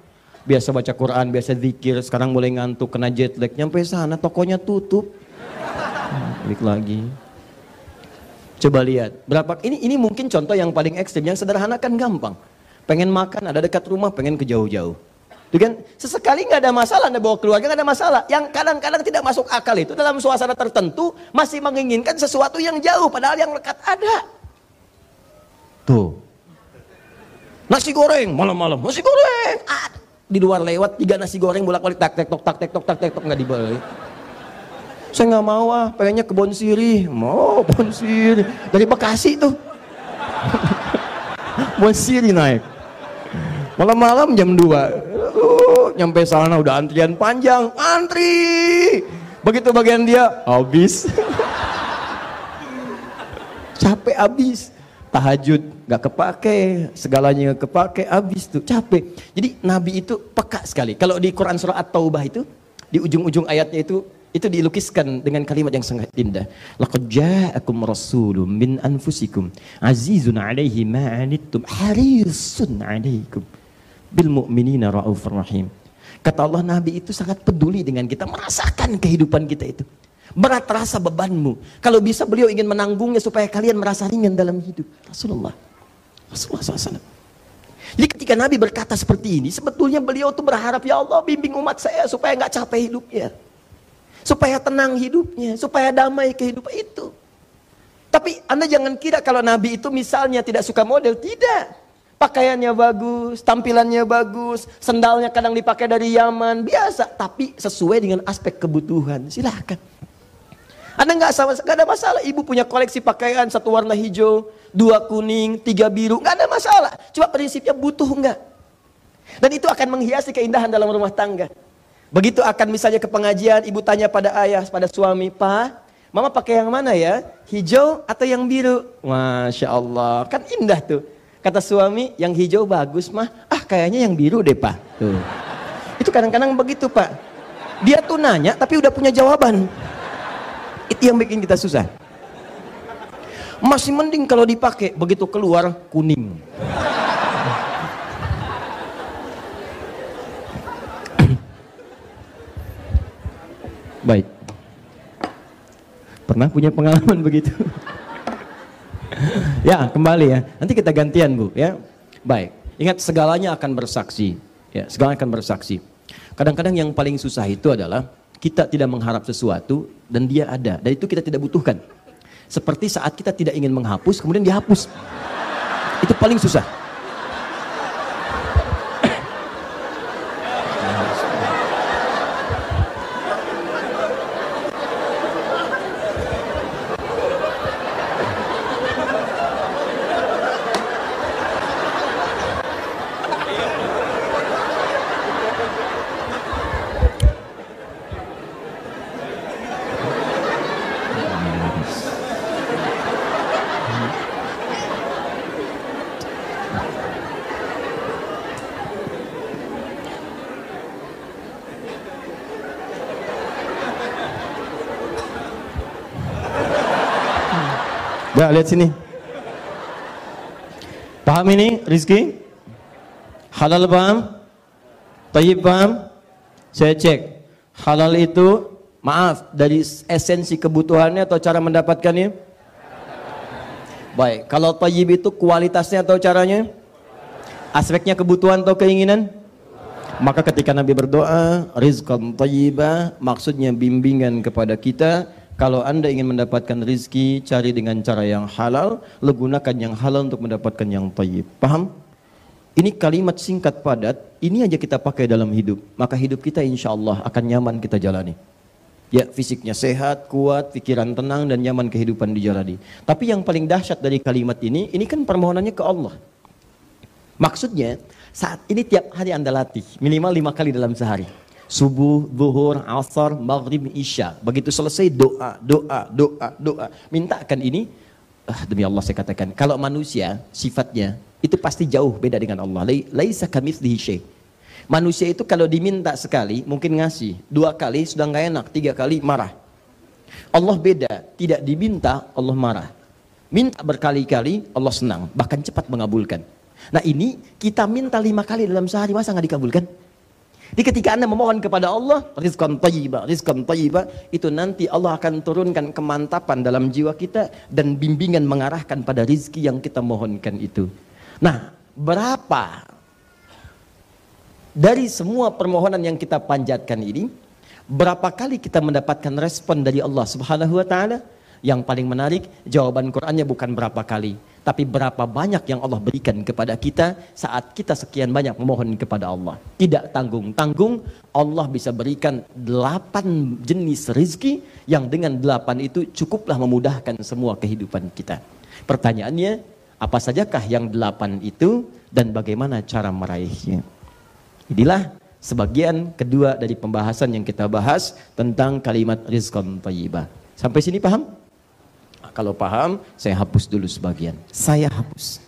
Biasa baca Quran, biasa zikir, sekarang mulai ngantuk, kena jet lag. Nyampe sana, tokonya tutup. Balik lagi. Coba lihat, berapa ini ini mungkin contoh yang paling ekstrim, yang sederhana kan gampang. Pengen makan, ada dekat rumah, pengen ke jauh-jauh. Itu kan sesekali nggak ada masalah, anda bawa keluarga nggak ada masalah. Yang kadang-kadang tidak masuk akal itu dalam suasana tertentu masih menginginkan sesuatu yang jauh, padahal yang dekat ada. Tuh. Nasi goreng malam-malam, nasi goreng. Ah, di luar lewat tiga nasi goreng bolak-balik tak tek tok tak tek tok tak tek tok nggak dibalik. Saya nggak mau ah, pengennya ke Bon Siri. Mau <laughs> Bon Siri dari Bekasi tuh. <laughs> bon Siri naik. Malam-malam jam 2. Uh, nyampe sana udah antrian panjang. Antri. Begitu bagian dia, habis. <laughs> Capek habis. Tahajud gak kepake, segalanya kepake, habis tuh capek. Jadi Nabi itu peka sekali. Kalau di Quran surah At-Taubah itu, di ujung-ujung ayatnya itu itu dilukiskan dengan kalimat yang sangat indah. Laqad ja'akum rasulun min anfusikum azizun 'alaihi ma 'anittum harisun 'alaikum bil mu'minina raufur rahim. Kata Allah Nabi itu sangat peduli dengan kita, merasakan kehidupan kita itu. Berat rasa bebanmu. Kalau bisa beliau ingin menanggungnya supaya kalian merasa ringan dalam hidup. Rasulullah. Rasulullah SAW. Jadi ketika Nabi berkata seperti ini, sebetulnya beliau tuh berharap, ya Allah bimbing umat saya supaya nggak capek hidupnya. Supaya tenang hidupnya, supaya damai kehidupan itu. Tapi Anda jangan kira kalau Nabi itu misalnya tidak suka model, tidak. Pakaiannya bagus, tampilannya bagus, sendalnya kadang dipakai dari Yaman, biasa. Tapi sesuai dengan aspek kebutuhan, silahkan. Anda nggak sama, nggak ada masalah. Ibu punya koleksi pakaian satu warna hijau, dua kuning, tiga biru, nggak ada masalah. Cuma prinsipnya butuh nggak. Dan itu akan menghiasi keindahan dalam rumah tangga. Begitu akan misalnya ke pengajian, ibu tanya pada ayah, pada suami, Pak, Mama pakai yang mana ya? Hijau atau yang biru? Masya Allah, kan indah tuh. Kata suami, yang hijau bagus mah, ah kayaknya yang biru deh pak. Tuh. Itu kadang-kadang begitu pak. Dia tuh nanya tapi udah punya jawaban. Itu yang bikin kita susah. Masih mending kalau dipakai, begitu keluar kuning. Baik. Pernah punya pengalaman begitu? <laughs> ya, kembali ya. Nanti kita gantian, Bu, ya. Baik. Ingat segalanya akan bersaksi. Ya, segalanya akan bersaksi. Kadang-kadang yang paling susah itu adalah kita tidak mengharap sesuatu dan dia ada dan itu kita tidak butuhkan. Seperti saat kita tidak ingin menghapus kemudian dihapus. Itu paling susah. Ya, lihat sini. Paham ini, Rizki? Halal paham? Tayyib paham? Saya cek. Halal itu, maaf, dari esensi kebutuhannya atau cara mendapatkannya? Baik, kalau tayyib itu kualitasnya atau caranya? Aspeknya kebutuhan atau keinginan? Maka ketika Nabi berdoa, rizqan tayyibah, maksudnya bimbingan kepada kita kalau anda ingin mendapatkan rizki, cari dengan cara yang halal, lo gunakan yang halal untuk mendapatkan yang tayyib. Paham? Ini kalimat singkat padat, ini aja kita pakai dalam hidup. Maka hidup kita insya Allah akan nyaman kita jalani. Ya fisiknya sehat, kuat, pikiran tenang dan nyaman kehidupan dijalani. Tapi yang paling dahsyat dari kalimat ini, ini kan permohonannya ke Allah. Maksudnya, saat ini tiap hari Anda latih, minimal lima kali dalam sehari subuh, zuhur, asar, maghrib, isya. Begitu selesai doa, doa, doa, doa. Mintakan ini, ah, demi Allah saya katakan, kalau manusia sifatnya itu pasti jauh beda dengan Allah. Laisa kamitslihi syai'. Manusia itu kalau diminta sekali mungkin ngasih, dua kali sudah nggak enak, tiga kali marah. Allah beda, tidak diminta Allah marah. Minta berkali-kali Allah senang, bahkan cepat mengabulkan. Nah ini kita minta lima kali dalam sehari masa nggak dikabulkan? Di ketika Anda memohon kepada Allah, rizqan tayyibah, rizqan tayyibah, itu nanti Allah akan turunkan kemantapan dalam jiwa kita dan bimbingan mengarahkan pada rizki yang kita mohonkan itu. Nah, berapa dari semua permohonan yang kita panjatkan ini, berapa kali kita mendapatkan respon dari Allah Subhanahu wa taala? Yang paling menarik, jawaban Qur'annya bukan berapa kali, tapi berapa banyak yang Allah berikan kepada kita saat kita sekian banyak memohon kepada Allah. Tidak tanggung-tanggung, Allah bisa berikan delapan jenis rizki yang dengan delapan itu cukuplah memudahkan semua kehidupan kita. Pertanyaannya, apa sajakah yang delapan itu dan bagaimana cara meraihnya? Inilah sebagian kedua dari pembahasan yang kita bahas tentang kalimat rizqan tayyibah. Sampai sini paham? Kalau paham, saya hapus dulu sebagian. Saya hapus.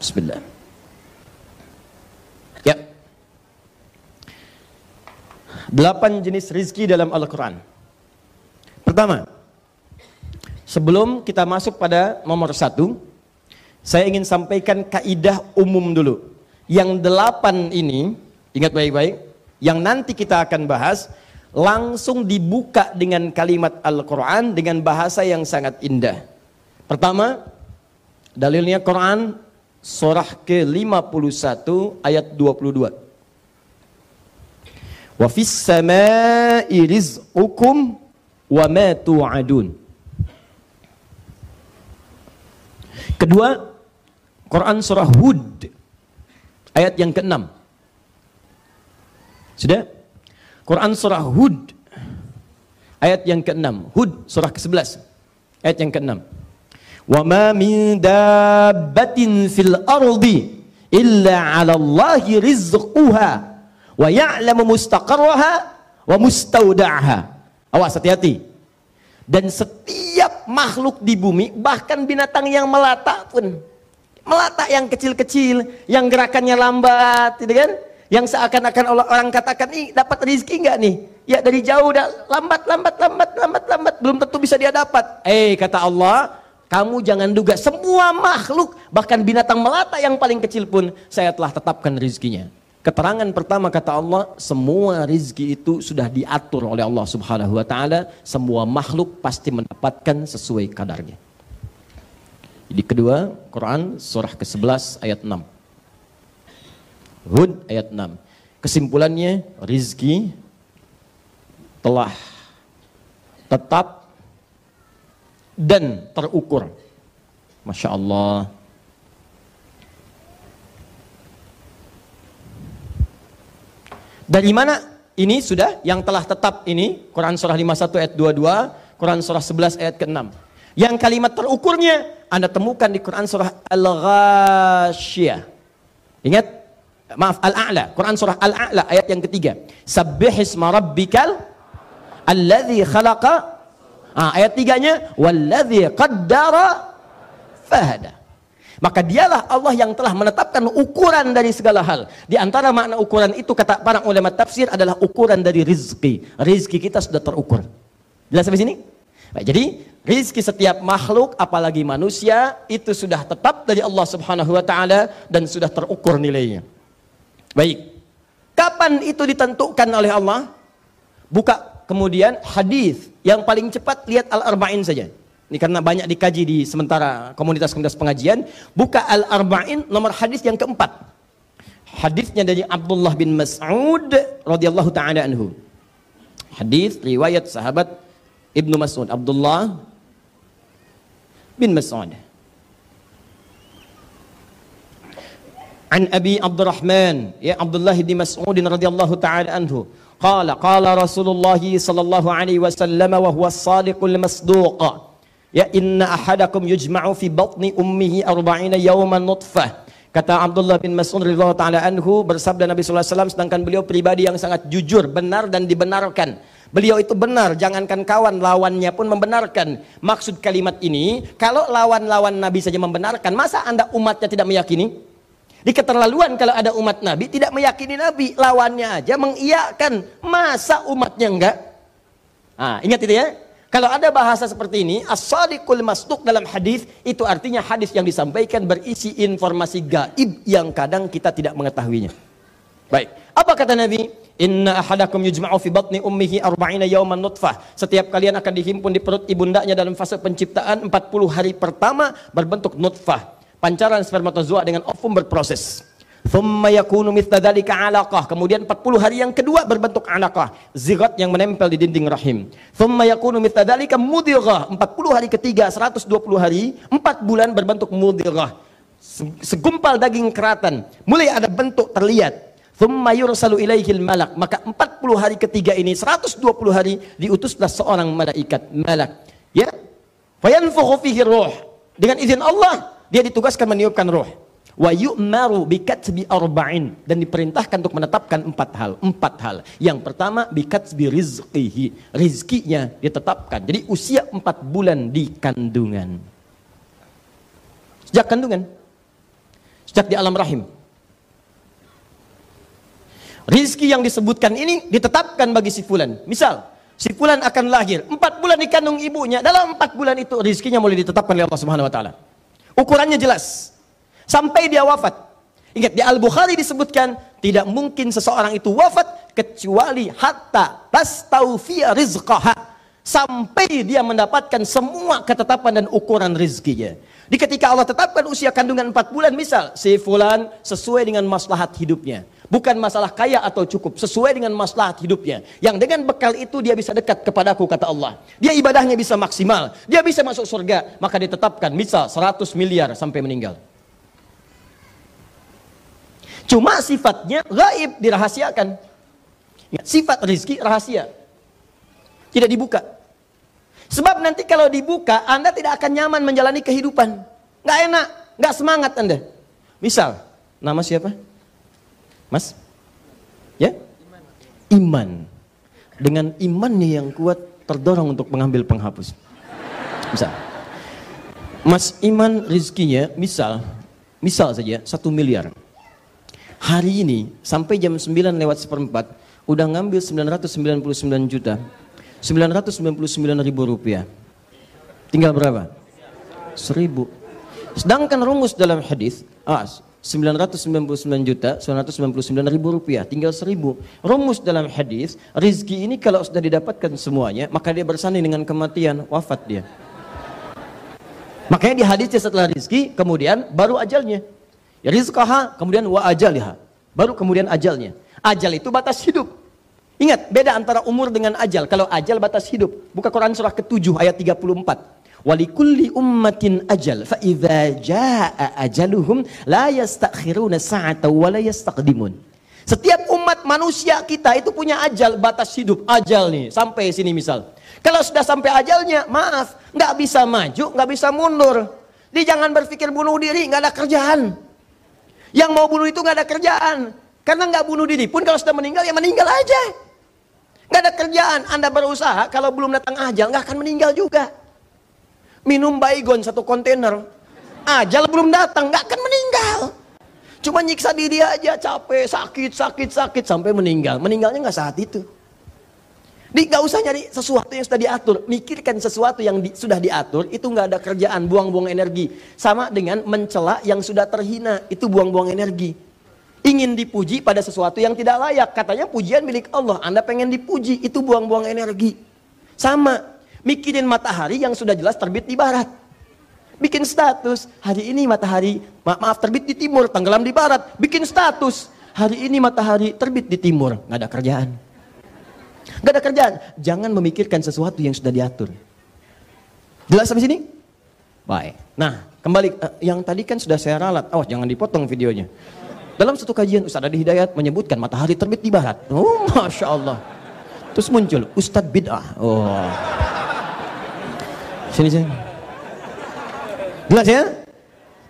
Bismillah. Ya. Delapan jenis rizki dalam Al-Quran. Pertama, sebelum kita masuk pada nomor satu, saya ingin sampaikan kaidah umum dulu. Yang delapan ini, ingat baik-baik, yang nanti kita akan bahas langsung dibuka dengan kalimat Al-Quran dengan bahasa yang sangat indah. Pertama, dalilnya Quran surah ke-51 ayat 22. Wa fis samai rizqukum wa ma tu'adun. Kedua, Quran surah Hud ayat yang ke-6. Sudah? Quran surah Hud ayat yang ke-6. Hud surah ke-11 ayat yang ke-6. Wa ma min dabbatin fil ardi illa 'ala Allahi rizquha wa ya'lamu mustaqarraha wa mustauda'aha. Awas hati-hati. Dan setiap makhluk di bumi, bahkan binatang yang melata pun, melata yang kecil-kecil, yang gerakannya lambat, gitu kan? Yang seakan-akan orang katakan nih dapat rezeki nggak nih ya dari jauh dah lambat lambat lambat lambat lambat belum tentu bisa dia dapat eh kata Allah Kamu jangan duga semua makhluk, bahkan binatang melata yang paling kecil pun saya telah tetapkan rizkinya. Keterangan pertama kata Allah, semua rizki itu sudah diatur oleh Allah subhanahu wa ta'ala. Semua makhluk pasti mendapatkan sesuai kadarnya. Jadi kedua, Quran surah ke-11 ayat 6. Hud ayat 6. Kesimpulannya, rizki telah tetap dan terukur. Masya Allah. Dari mana ini sudah yang telah tetap ini Quran surah 51 ayat 22, Quran surah 11 ayat ke-6. Yang kalimat terukurnya Anda temukan di Quran surah Al-Ghasyiyah. Ingat? Maaf, Al-A'la. Quran surah Al-A'la ayat yang ketiga. Sabbihisma rabbikal alladhi khalaqa Ah, ayat tiganya, walladzi qaddara fahada. Maka dialah Allah yang telah menetapkan ukuran dari segala hal. Di antara makna ukuran itu kata para ulama tafsir adalah ukuran dari rizki. Rizki kita sudah terukur. Jelas sampai sini? Baik, jadi rizki setiap makhluk apalagi manusia itu sudah tetap dari Allah Subhanahu wa taala dan sudah terukur nilainya. Baik. Kapan itu ditentukan oleh Allah? Buka kemudian hadis yang paling cepat lihat Al-Arba'in saja. Ini karena banyak dikaji di sementara komunitas-komunitas pengajian. Buka Al-Arba'in nomor hadis yang keempat. Hadisnya dari Abdullah bin Mas'ud radhiyallahu taala anhu. Hadis riwayat sahabat Ibnu Mas'ud Abdullah bin Mas'ud. an Abi Abdurrahman ya Abdullah bin Mas'ud radhiyallahu taala anhu qala qala Rasulullah sallallahu alaihi wasallam wa huwa as-sadiqul masduq ya inna ahadakum yujma'u fi batni ummihi 40 yawman nutfah kata Abdullah bin Mas'ud radhiyallahu taala anhu bersabda Nabi sallallahu alaihi wasallam sedangkan beliau pribadi yang sangat jujur benar dan dibenarkan Beliau itu benar, jangankan kawan, lawannya pun membenarkan. Maksud kalimat ini, kalau lawan-lawan Nabi saja membenarkan, masa Anda umatnya tidak meyakini? Di keterlaluan kalau ada umat Nabi tidak meyakini Nabi, lawannya aja mengiyakan. Masa umatnya enggak? Nah, ingat itu ya. Kalau ada bahasa seperti ini, as-sadiqul dalam hadis itu artinya hadis yang disampaikan berisi informasi gaib yang kadang kita tidak mengetahuinya. Baik, apa kata Nabi? Inna ahadakum yujma'u fi batni ummihi arba'ina yawman nutfah. Setiap kalian akan dihimpun di perut ibundanya dalam fase penciptaan 40 hari pertama berbentuk nutfah pancaran spermatozoa dengan ovum berproses. Kemudian 40 hari yang kedua berbentuk alaqah, zigot yang menempel di dinding rahim. Thumma yakunu mithla dhalika mudirah. 40 hari ketiga 120 hari, 4 bulan berbentuk mudirah. Segumpal daging keratan, mulai ada bentuk terlihat. Malak. Maka 40 hari ketiga ini 120 hari diutuslah seorang malaikat, malak. Ya. Fayanfukhu fihi ruh. Dengan izin Allah dia ditugaskan meniupkan roh. Wa yu'maru bikatbi arba'in dan diperintahkan untuk menetapkan empat hal. Empat hal. Yang pertama bikatbi rizqihi. Rizkinya ditetapkan. Jadi usia empat bulan di kandungan. Sejak kandungan. Sejak di alam rahim. Rizki yang disebutkan ini ditetapkan bagi si fulan. Misal, si fulan akan lahir. Empat bulan di kandung ibunya. Dalam empat bulan itu rizkinya mulai ditetapkan oleh Allah Subhanahu Wa Taala. Ukurannya jelas. Sampai dia wafat. Ingat di Al-Bukhari disebutkan tidak mungkin seseorang itu wafat kecuali hatta tastaufiya rizqaha sampai dia mendapatkan semua ketetapan dan ukuran rizkinya. Di ketika Allah tetapkan usia kandungan 4 bulan misal si fulan sesuai dengan maslahat hidupnya. Bukan masalah kaya atau cukup, sesuai dengan maslahat hidupnya. Yang dengan bekal itu dia bisa dekat kepadaku kata Allah. Dia ibadahnya bisa maksimal, dia bisa masuk surga, maka ditetapkan misal 100 miliar sampai meninggal. Cuma sifatnya gaib dirahasiakan. Sifat rizki rahasia. Tidak dibuka. Sebab nanti kalau dibuka, Anda tidak akan nyaman menjalani kehidupan. Nggak enak, nggak semangat Anda. Misal, nama siapa? Mas? Ya? Iman. Dengan imannya yang kuat terdorong untuk mengambil penghapus. Misal. Mas Iman rizkinya misal, misal saja satu miliar. Hari ini sampai jam 9 lewat seperempat udah ngambil 999 juta 999 ribu rupiah. Tinggal berapa? Seribu. Sedangkan rumus dalam hadis, ah, 999 juta 999 ribu rupiah. Tinggal seribu. Rumus dalam hadis rizki ini kalau sudah didapatkan semuanya maka dia bersanding dengan kematian wafat dia. Makanya di hadisnya setelah rizki kemudian baru ajalnya. Ya rizqaha kemudian wa ajaliha. Baru kemudian ajalnya. Ajal itu batas hidup. Ingat beda antara umur dengan ajal. Kalau ajal batas hidup. Buka Quran surah ke-7 ayat 34 walikulli ummatin ajal fa idza jaa ajaluhum la yastakhiruna sa'ata wa la yastaqdimun. Setiap umat manusia kita itu punya ajal batas hidup ajal nih sampai sini misal. Kalau sudah sampai ajalnya maaf nggak bisa maju nggak bisa mundur. Jangan berpikir bunuh diri nggak ada kerjaan. Yang mau bunuh itu nggak ada kerjaan. Karena nggak bunuh diri pun kalau sudah meninggal ya meninggal aja. Nggak ada kerjaan. Anda berusaha kalau belum datang ajal nggak akan meninggal juga minum baygon satu kontainer. Ajal belum datang, nggak akan meninggal. Cuma nyiksa diri aja, capek, sakit, sakit, sakit, sampai meninggal. Meninggalnya nggak saat itu. Di nggak usah nyari sesuatu yang sudah diatur. Mikirkan sesuatu yang di, sudah diatur, itu nggak ada kerjaan, buang-buang energi. Sama dengan mencela yang sudah terhina, itu buang-buang energi. Ingin dipuji pada sesuatu yang tidak layak. Katanya pujian milik Allah, Anda pengen dipuji, itu buang-buang energi. Sama, mikirin matahari yang sudah jelas terbit di barat. Bikin status, hari ini matahari, ma maaf terbit di timur, tenggelam di barat. Bikin status, hari ini matahari terbit di timur. Nggak ada kerjaan. Nggak ada kerjaan. Jangan memikirkan sesuatu yang sudah diatur. Jelas sampai sini? Baik. Nah, kembali uh, yang tadi kan sudah saya ralat. Oh, jangan dipotong videonya. Dalam satu kajian Ustaz Adi Hidayat menyebutkan matahari terbit di barat. Oh, Masya Allah. Terus muncul Ustadz Bid'ah. Oh. Sini sini. Jelas ya?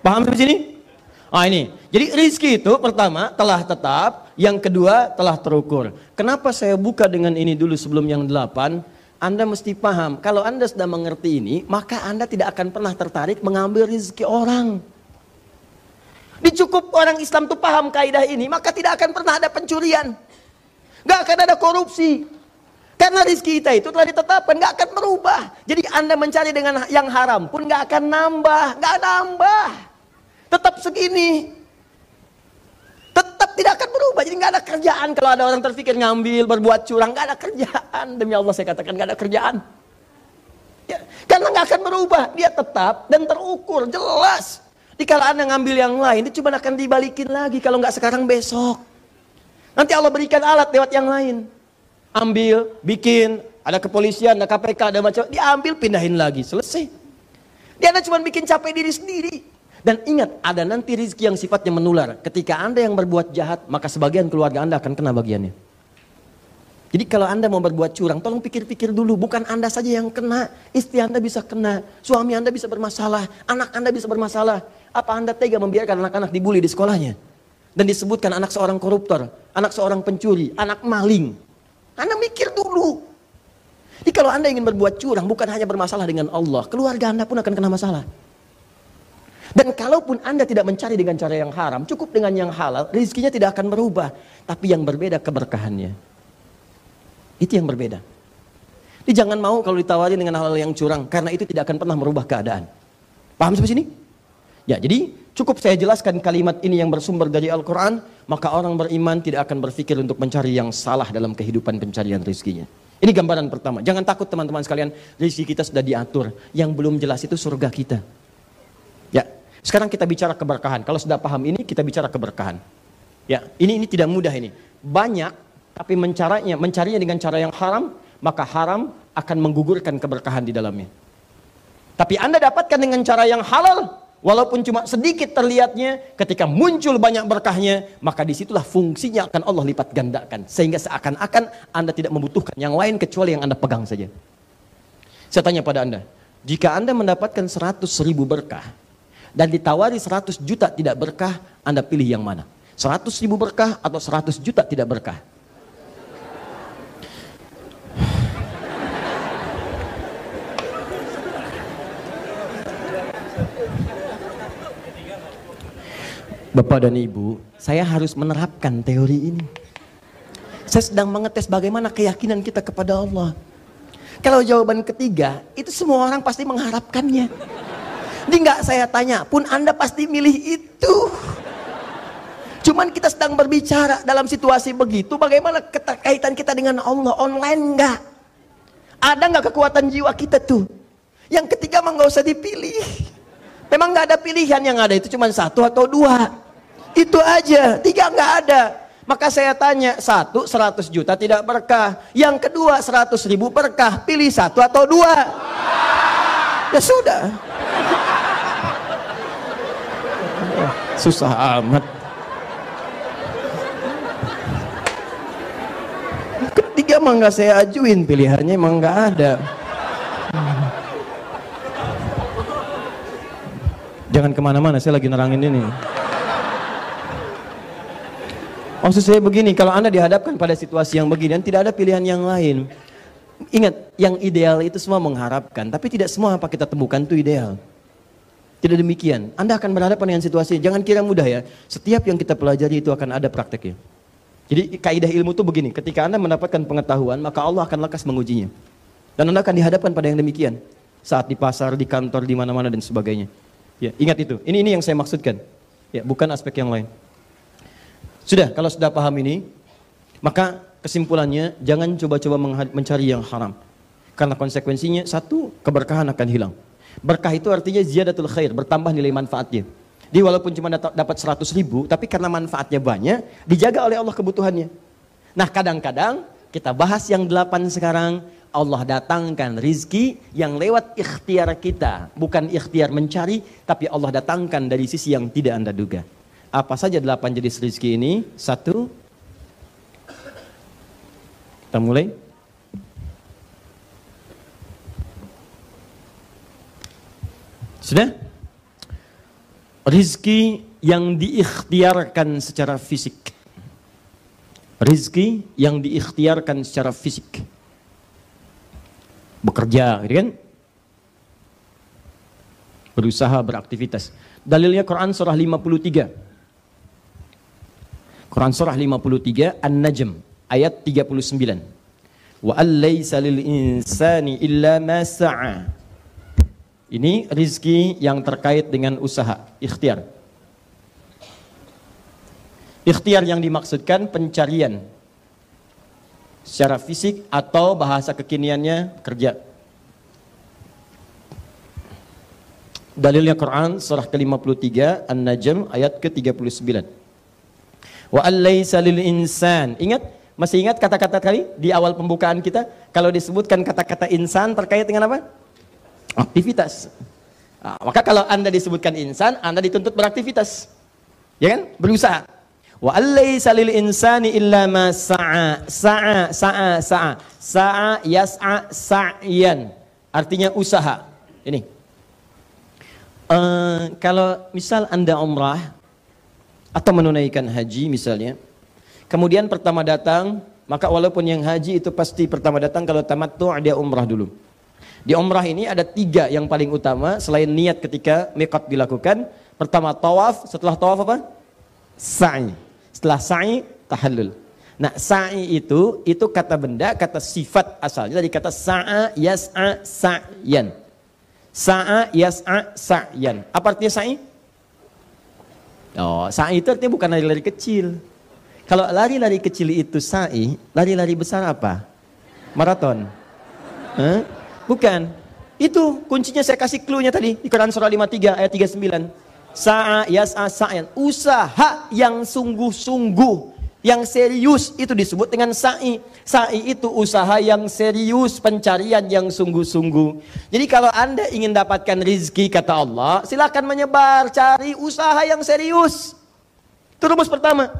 Paham sampai sini? Ah ini. Jadi rizki itu pertama telah tetap, yang kedua telah terukur. Kenapa saya buka dengan ini dulu sebelum yang delapan? Anda mesti paham, kalau Anda sudah mengerti ini, maka Anda tidak akan pernah tertarik mengambil rizki orang. Dicukup orang Islam itu paham kaidah ini, maka tidak akan pernah ada pencurian. Gak akan ada korupsi. Karena rizki kita itu telah ditetapkan, gak akan berubah. Jadi Anda mencari dengan yang haram pun gak akan nambah, gak nambah. Tetap segini. Tetap tidak akan berubah. Jadi gak ada kerjaan kalau ada orang terpikir ngambil, berbuat curang, gak ada kerjaan. Demi Allah saya katakan gak ada kerjaan. Ya, karena gak akan berubah, dia tetap dan terukur, jelas. Jika Anda ngambil yang lain, itu cuma akan dibalikin lagi kalau nggak sekarang besok. Nanti Allah berikan alat lewat yang lain ambil, bikin, ada kepolisian, ada KPK, ada macam, diambil, pindahin lagi, selesai. Dia ada cuma bikin capek diri sendiri. Dan ingat, ada nanti rizki yang sifatnya menular. Ketika Anda yang berbuat jahat, maka sebagian keluarga Anda akan kena bagiannya. Jadi kalau Anda mau berbuat curang, tolong pikir-pikir dulu. Bukan Anda saja yang kena, istri Anda bisa kena, suami Anda bisa bermasalah, anak Anda bisa bermasalah. Apa Anda tega membiarkan anak-anak dibully di sekolahnya? Dan disebutkan anak seorang koruptor, anak seorang pencuri, anak maling. Anda mikir dulu. Jadi kalau Anda ingin berbuat curang bukan hanya bermasalah dengan Allah, keluarga Anda pun akan kena masalah. Dan kalaupun Anda tidak mencari dengan cara yang haram, cukup dengan yang halal, rezekinya tidak akan berubah. Tapi yang berbeda keberkahannya. Itu yang berbeda. Jadi jangan mau kalau ditawari dengan hal, hal yang curang, karena itu tidak akan pernah merubah keadaan. Paham sampai sini? Ya, jadi cukup saya jelaskan kalimat ini yang bersumber dari Al-Quran, maka orang beriman tidak akan berpikir untuk mencari yang salah dalam kehidupan pencarian rezekinya. Ini gambaran pertama. Jangan takut teman-teman sekalian, rezeki kita sudah diatur. Yang belum jelas itu surga kita. Ya, sekarang kita bicara keberkahan. Kalau sudah paham ini, kita bicara keberkahan. Ya, ini ini tidak mudah ini. Banyak, tapi mencarinya, mencarinya dengan cara yang haram, maka haram akan menggugurkan keberkahan di dalamnya. Tapi Anda dapatkan dengan cara yang halal, Walaupun cuma sedikit terlihatnya, ketika muncul banyak berkahnya, maka di situlah fungsinya akan Allah lipat gandakan. Sehingga seakan-akan Anda tidak membutuhkan yang lain kecuali yang Anda pegang saja. Saya tanya pada Anda, jika Anda mendapatkan 100 ribu berkah, dan ditawari 100 juta tidak berkah, Anda pilih yang mana? 100 ribu berkah atau 100 juta tidak berkah? Bapak dan Ibu, saya harus menerapkan teori ini. Saya sedang mengetes bagaimana keyakinan kita kepada Allah. Kalau jawaban ketiga, itu semua orang pasti mengharapkannya. Ini nggak saya tanya, pun Anda pasti milih itu. Cuman kita sedang berbicara dalam situasi begitu, bagaimana keterkaitan kita dengan Allah online nggak? Ada nggak kekuatan jiwa kita tuh? Yang ketiga mah nggak usah dipilih. Memang nggak ada pilihan yang ada itu cuma satu atau dua. Itu aja, tiga nggak ada. Maka saya tanya, satu seratus juta tidak berkah. Yang kedua seratus ribu berkah. Pilih satu atau dua. Ya sudah. Susah amat. Ketiga mah nggak saya ajuin pilihannya emang nggak ada. Jangan ke mana-mana, saya lagi nerangin ini. Maksud saya begini, kalau Anda dihadapkan pada situasi yang begini dan tidak ada pilihan yang lain. Ingat, yang ideal itu semua mengharapkan, tapi tidak semua apa kita temukan itu ideal. Tidak demikian. Anda akan berhadapan dengan situasi, jangan kira mudah ya. Setiap yang kita pelajari itu akan ada prakteknya. Jadi kaidah ilmu itu begini, ketika Anda mendapatkan pengetahuan, maka Allah akan lekas mengujinya. Dan Anda akan dihadapkan pada yang demikian. Saat di pasar, di kantor, di mana-mana dan sebagainya. Ya, ingat itu. Ini ini yang saya maksudkan. Ya, bukan aspek yang lain. Sudah, kalau sudah paham ini, maka kesimpulannya jangan coba-coba mencari yang haram. Karena konsekuensinya satu, keberkahan akan hilang. Berkah itu artinya ziyadatul khair, bertambah nilai manfaatnya. Jadi walaupun cuma dapat 100 ribu, tapi karena manfaatnya banyak, dijaga oleh Allah kebutuhannya. Nah kadang-kadang kita bahas yang delapan sekarang, Allah datangkan rizki yang lewat ikhtiar kita. Bukan ikhtiar mencari, tapi Allah datangkan dari sisi yang tidak anda duga. Apa saja delapan jenis rizki ini? Satu. Kita mulai. Sudah? Rizki yang diikhtiarkan secara fisik. Rizki yang diikhtiarkan secara fisik. Bekerja, gitu kan? Berusaha, beraktivitas. Dalilnya Quran surah 53. Quran surah 53 An-Najm ayat 39. Wa allaysa lil insani illa ma sa'a. Ini rizki yang terkait dengan usaha, ikhtiar. Ikhtiar yang dimaksudkan pencarian secara fisik atau bahasa kekiniannya kerja. Dalilnya Quran surah ke-53 An-Najm ayat ke-39. Wa allaysa lil insan. Ingat? Masih ingat kata-kata tadi di awal pembukaan kita? Kalau disebutkan kata-kata insan terkait dengan apa? Aktivitas. Nah, maka kalau Anda disebutkan insan, Anda dituntut beraktivitas. Ya kan? Berusaha. Wa allaysa lil insani illa ma sa'a. Sa'a, sa'a, sa'a. Sa'a yas'a sa'yan. Artinya usaha. Ini. Uh, kalau misal Anda umrah, atau menunaikan haji misalnya. Kemudian pertama datang, maka walaupun yang haji itu pasti pertama datang kalau tamattu dia umrah dulu. Di umrah ini ada tiga yang paling utama selain niat ketika mikot dilakukan. Pertama tawaf, setelah tawaf apa? Sa'i. Setelah sa'i, tahallul. Nah sa'i itu, itu kata benda, kata sifat asalnya dari kata sa'a yas'a sa'yan. Sa'a yas'a sa'yan. Apa artinya sa'i? Oh, sa'i itu artinya bukan lari-lari kecil. Kalau lari-lari kecil itu sa'i, lari-lari besar apa? Maraton. Huh? Bukan. Itu kuncinya saya kasih clue-nya tadi di Quran surah 53 ayat 39. Sa'a yas'a sa'yan. Usaha yang sungguh-sungguh yang serius itu disebut dengan sa'i. Sa'i itu usaha yang serius, pencarian yang sungguh-sungguh. Jadi kalau Anda ingin dapatkan rizki kata Allah, silakan menyebar, cari usaha yang serius. Itu rumus pertama.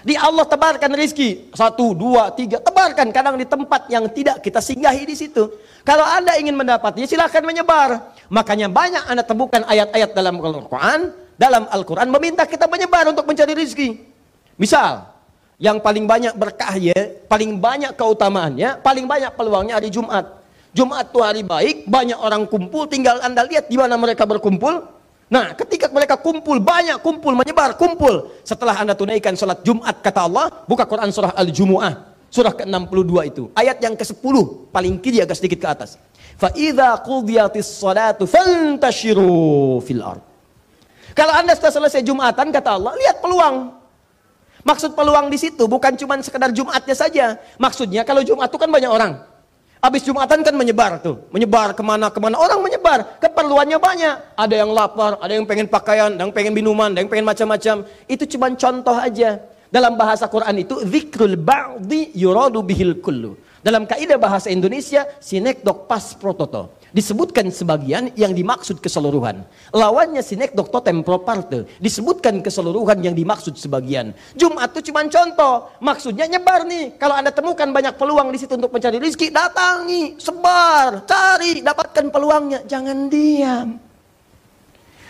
Di Allah tebarkan rizki. Satu, dua, tiga. Tebarkan. Kadang di tempat yang tidak kita singgahi di situ. Kalau Anda ingin mendapatnya, silakan menyebar. Makanya banyak Anda temukan ayat-ayat dalam Al-Quran. Dalam Al-Quran meminta kita menyebar untuk mencari rizki. Misal, yang paling banyak berkahnya, paling banyak keutamaannya, paling banyak peluangnya hari Jumat. Jumat itu hari baik, banyak orang kumpul, tinggal Anda lihat di mana mereka berkumpul. Nah, ketika mereka kumpul, banyak kumpul, menyebar, kumpul. Setelah Anda tunaikan sholat Jumat, kata Allah, buka Quran surah Al-Jumu'ah. Surah ke-62 itu. Ayat yang ke-10, paling kiri agak sedikit ke atas. Idza qudiyatis salatu fantashiru fil ard. Kalau Anda sudah selesai Jumatan kata Allah, lihat peluang. Maksud peluang di situ bukan cuma sekedar Jumatnya saja. Maksudnya kalau Jumat itu kan banyak orang. Habis Jumatan kan menyebar tuh, menyebar ke mana-kemana. Orang menyebar, keperluannya banyak. Ada yang lapar, ada yang pengen pakaian, ada yang pengen minuman, ada yang pengen macam-macam. Itu cuma contoh aja. Dalam bahasa Quran itu, zikrul ba'di yuradu bihil kullu. Dalam kaidah bahasa Indonesia, sinekdok pas prototo. Disebutkan sebagian yang dimaksud keseluruhan. Lawannya sinekdok totem pro parte. Disebutkan keseluruhan yang dimaksud sebagian. Jumat itu cuma contoh. Maksudnya nyebar nih. Kalau anda temukan banyak peluang di situ untuk mencari rezeki, datangi, sebar, cari, dapatkan peluangnya. Jangan diam.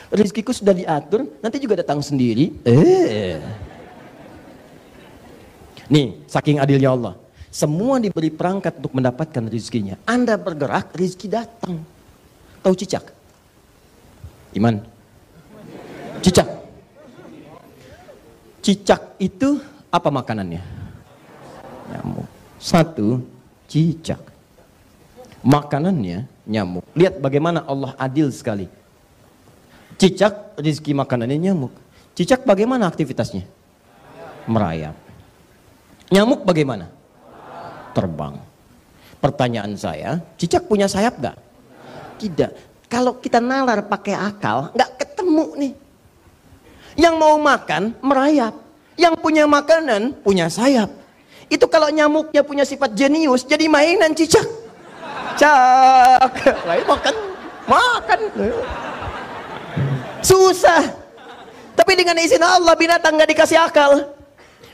Rizkiku sudah diatur, nanti juga datang sendiri. Eh. Nih, saking adilnya Allah. Semua diberi perangkat untuk mendapatkan rezekinya. Anda bergerak, rezeki datang. Tahu cicak? Iman? Cicak. Cicak itu apa makanannya? Nyamuk. Satu, cicak. Makanannya nyamuk. Lihat bagaimana Allah adil sekali. Cicak rezeki makanannya nyamuk. Cicak bagaimana aktivitasnya? Merayap. Nyamuk bagaimana? Terbang. Pertanyaan saya, cicak punya sayap gak? Tidak. Kalau kita nalar pakai akal, nggak ketemu nih. Yang mau makan merayap. Yang punya makanan punya sayap. Itu kalau nyamuknya punya sifat jenius, jadi mainan cicak. Cak, <laughs> makan, makan. Susah. Tapi dengan izin Allah binatang nggak dikasih akal.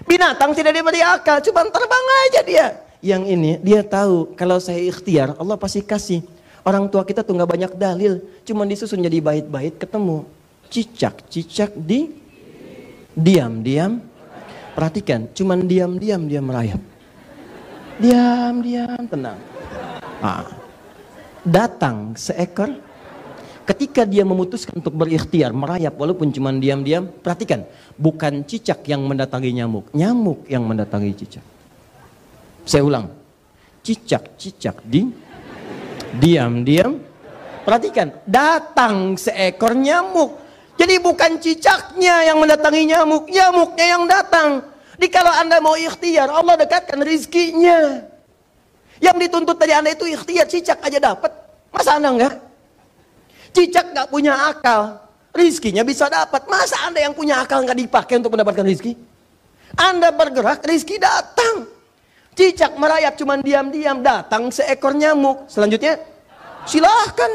Binatang tidak diberi akal, cuma terbang aja dia yang ini dia tahu kalau saya ikhtiar Allah pasti kasih. Orang tua kita tuh nggak banyak dalil, cuma disusun jadi bait-bait ketemu. Cicak, cicak di diam-diam. Perhatikan, cuma diam-diam dia merayap. Diam-diam tenang. Ah. Datang seekor ketika dia memutuskan untuk berikhtiar merayap walaupun cuma diam-diam, perhatikan, bukan cicak yang mendatangi nyamuk, nyamuk yang mendatangi cicak. Saya ulang. Cicak-cicak di diam-diam. Perhatikan, datang seekor nyamuk. Jadi bukan cicaknya yang mendatangi nyamuk, nyamuknya yang datang. Jadi kalau Anda mau ikhtiar, Allah dekatkan rizkinya. Yang dituntut dari Anda itu ikhtiar, cicak aja dapat. Masa Anda enggak? Cicak enggak punya akal, rizkinya bisa dapat. Masa Anda yang punya akal enggak dipakai untuk mendapatkan rizki? Anda bergerak, rizki datang. Cicak merayap cuman diam-diam datang seekor nyamuk. Selanjutnya silahkan.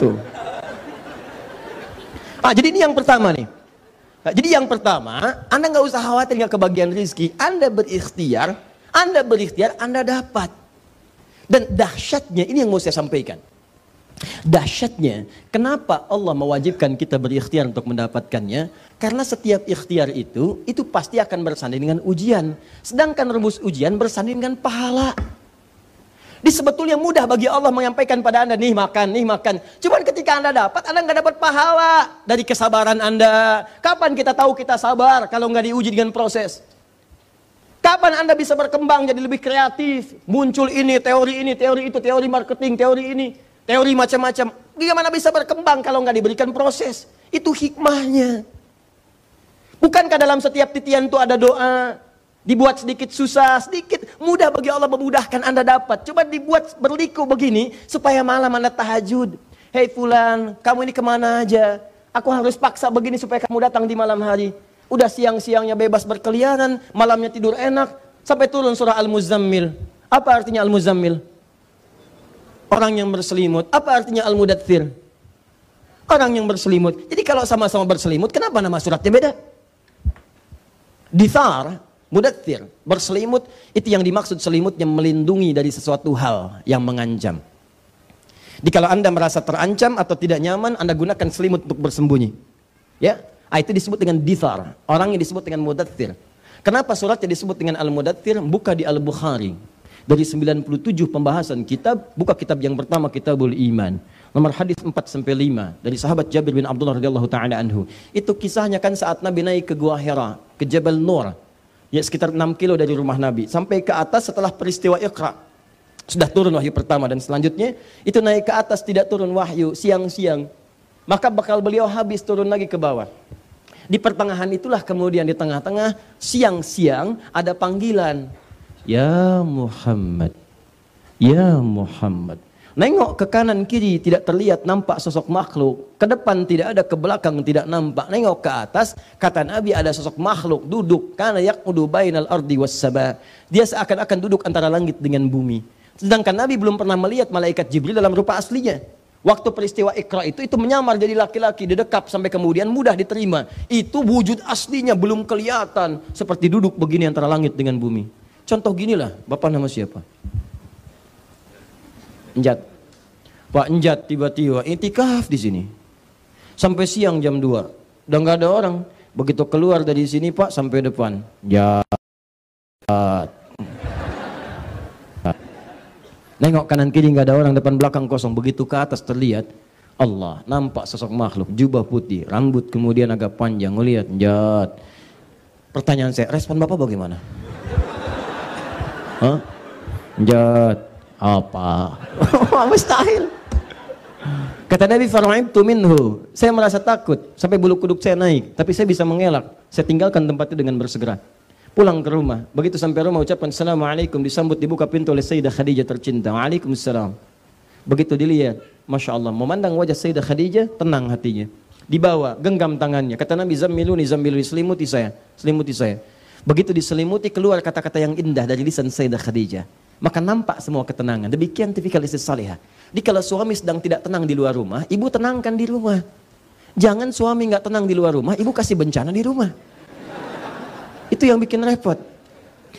Tuh. Ah, jadi ini yang pertama nih. Nah, jadi yang pertama, Anda nggak usah khawatir nggak kebagian rezeki. Anda berikhtiar, Anda berikhtiar, Anda dapat. Dan dahsyatnya ini yang mau saya sampaikan. Dahsyatnya, kenapa Allah mewajibkan kita berikhtiar untuk mendapatkannya? Karena setiap ikhtiar itu, itu pasti akan bersanding dengan ujian. Sedangkan rumus ujian bersanding dengan pahala. Di sebetulnya mudah bagi Allah menyampaikan pada Anda, nih makan, nih makan. Cuman ketika Anda dapat, Anda nggak dapat pahala dari kesabaran Anda. Kapan kita tahu kita sabar kalau nggak diuji dengan proses? Kapan Anda bisa berkembang jadi lebih kreatif? Muncul ini, teori ini, teori itu, teori marketing, teori ini, teori macam-macam. Bagaimana bisa berkembang kalau nggak diberikan proses? Itu hikmahnya. Bukankah dalam setiap titian itu ada doa? Dibuat sedikit susah, sedikit mudah bagi Allah memudahkan Anda dapat. Coba dibuat berliku begini supaya malam Anda tahajud. Hei fulan, kamu ini ke mana aja? Aku harus paksa begini supaya kamu datang di malam hari. Udah siang-siangnya bebas berkeliaran, malamnya tidur enak, sampai turun surah Al-Muzammil. Apa artinya Al-Muzammil? Orang yang berselimut. Apa artinya Al-Mudathir? Orang yang berselimut. Jadi kalau sama-sama berselimut, kenapa nama suratnya beda? Dithar, mudathir, berselimut, itu yang dimaksud selimut yang melindungi dari sesuatu hal yang mengancam. Jadi kalau Anda merasa terancam atau tidak nyaman, Anda gunakan selimut untuk bersembunyi. Ya, ah, itu disebut dengan dithar. Orang yang disebut dengan mudathir. Kenapa suratnya disebut dengan al-mudathir? Buka di Al-Bukhari. Dari 97 pembahasan kitab, buka kitab yang pertama, Kitabul Iman nomor hadis 4 sampai 5 dari sahabat Jabir bin Abdullah radhiyallahu taala anhu. Itu kisahnya kan saat Nabi naik ke Gua Hira, ke Jabal Nur. Ya sekitar 6 kilo dari rumah Nabi sampai ke atas setelah peristiwa Iqra. Sudah turun wahyu pertama dan selanjutnya itu naik ke atas tidak turun wahyu siang-siang. Maka bakal beliau habis turun lagi ke bawah. Di pertengahan itulah kemudian di tengah-tengah siang-siang ada panggilan. Ya Muhammad. Ya Muhammad. Nengok ke kanan kiri tidak terlihat nampak sosok makhluk. Ke depan tidak ada, ke belakang tidak nampak. Nengok ke atas, kata Nabi ada sosok makhluk duduk. Karena yakudu bainal ardi was Dia seakan-akan duduk antara langit dengan bumi. Sedangkan Nabi belum pernah melihat malaikat Jibril dalam rupa aslinya. Waktu peristiwa Iqra itu, itu menyamar jadi laki-laki, didekap sampai kemudian mudah diterima. Itu wujud aslinya belum kelihatan. Seperti duduk begini antara langit dengan bumi. Contoh ginilah, Bapak nama siapa? Enjat. Pak Enjat tiba-tiba itikaf di sini. Sampai siang jam 2. Udah nggak ada orang. Begitu keluar dari sini Pak sampai depan. Jat. Nengok kanan kiri nggak ada orang, depan belakang kosong. Begitu ke atas terlihat Allah, nampak sosok makhluk, jubah putih, rambut kemudian agak panjang. Ngelihat, jat. Pertanyaan saya, respon Bapak bagaimana? Hah? Jat. Apa? <laughs> Mustahil. Kata Nabi Fara'ibtu minhu. Saya merasa takut sampai bulu kuduk saya naik, tapi saya bisa mengelak. Saya tinggalkan tempat itu dengan bersegera. Pulang ke rumah. Begitu sampai rumah ucapkan Assalamualaikum. Disambut dibuka pintu oleh Sayyidah Khadijah tercinta. Waalaikumsalam. Begitu dilihat. Masya Allah. Memandang wajah Sayyidah Khadijah, tenang hatinya. Dibawa, genggam tangannya. Kata Nabi, Zammiluni, Zammiluni, selimuti saya. Selimuti saya. Begitu diselimuti, keluar kata-kata yang indah dari lisan Sayyidah Khadijah. Maka nampak semua ketenangan. Demikian tipikal istri salihah. Jadi kalau suami sedang tidak tenang di luar rumah, ibu tenangkan di rumah. Jangan suami nggak tenang di luar rumah, ibu kasih bencana di rumah. Itu yang bikin repot.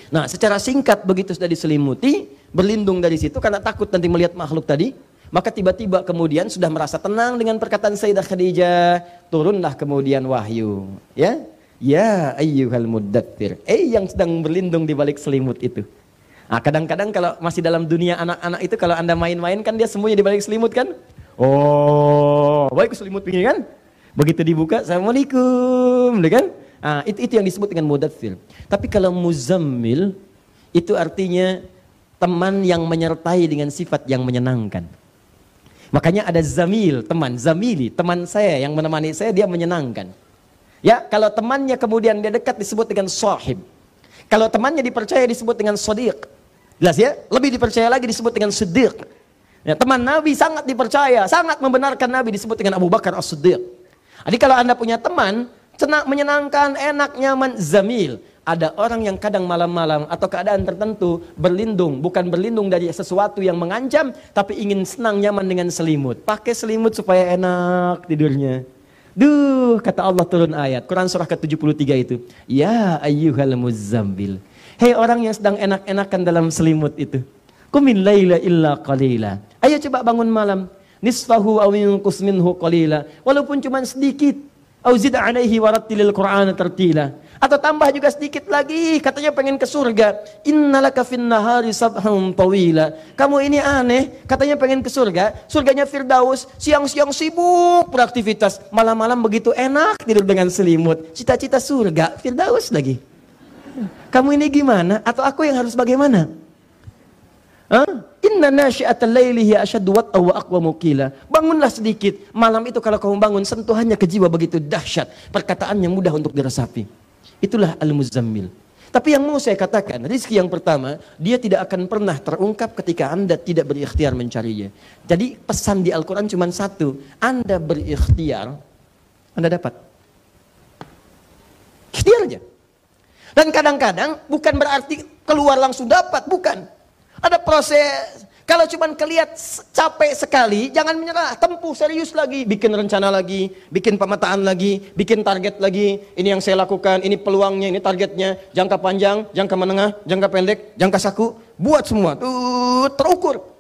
Nah, secara singkat begitu sudah diselimuti, berlindung dari situ karena takut nanti melihat makhluk tadi, maka tiba-tiba kemudian sudah merasa tenang dengan perkataan Sayyidah Khadijah, turunlah kemudian wahyu, ya. Ya ayyuhal muddathir. Eh yang sedang berlindung di balik selimut itu. Nah, kadang-kadang kalau masih dalam dunia anak-anak itu kalau Anda main-main kan dia semuanya di balik selimut kan? Oh, baik selimut begini kan? Begitu dibuka, Assalamualaikum, kan? Ah, itu, itu yang disebut dengan mudathir. Tapi kalau muzammil, itu artinya teman yang menyertai dengan sifat yang menyenangkan. Makanya ada zamil, teman, zamili, teman saya yang menemani saya, dia menyenangkan. Ya, kalau temannya kemudian dia dekat disebut dengan sahib. Kalau temannya dipercaya disebut dengan sadiq. Jelas ya? Lebih dipercaya lagi disebut dengan siddiq. Ya, teman Nabi sangat dipercaya, sangat membenarkan Nabi disebut dengan Abu Bakar as-Siddiq. Jadi kalau Anda punya teman, senang, menyenangkan, enak, nyaman, zamil. Ada orang yang kadang malam-malam atau keadaan tertentu berlindung, bukan berlindung dari sesuatu yang mengancam, tapi ingin senang nyaman dengan selimut. Pakai selimut supaya enak tidurnya. Duh, kata Allah turun ayat. Quran surah ke-73 itu. Ya ayyuhal muzammil. Hei orang yang sedang enak-enakan dalam selimut itu. Kumin layla illa qalila. Ayo coba bangun malam. Nisfahu awinkus minhu qalila. Walaupun cuma sedikit. Auzid alaihi warattilil Qur'an tertila. Atau tambah juga sedikit lagi, katanya pengen ke surga. Innalaka fin nahari sabhan tawila. Kamu ini aneh, katanya pengen ke surga. Surganya Firdaus, siang-siang sibuk beraktivitas. Malam-malam begitu enak tidur dengan selimut. Cita-cita surga, Firdaus lagi. Kamu ini gimana? Atau aku yang harus bagaimana? Inna nasyi'atal laili hiya asyaddu wa. Bangunlah sedikit. Malam itu kalau kamu bangun sentuhannya ke jiwa begitu dahsyat. Perkataannya mudah untuk diresapi. Itulah al-muzammil. Tapi yang mau saya katakan, rizki yang pertama, dia tidak akan pernah terungkap ketika Anda tidak berikhtiar mencarinya. Jadi pesan di Al-Quran cuma satu, Anda berikhtiar, Anda dapat. Ikhtiar aja. Dan kadang-kadang bukan berarti keluar langsung dapat, bukan. Ada proses. Kalau cuma kelihat capek sekali, jangan menyerah. Tempuh serius lagi. Bikin rencana lagi, bikin pemetaan lagi, bikin target lagi. Ini yang saya lakukan, ini peluangnya, ini targetnya. Jangka panjang, jangka menengah, jangka pendek, jangka saku. Buat semua. Tuh, terukur.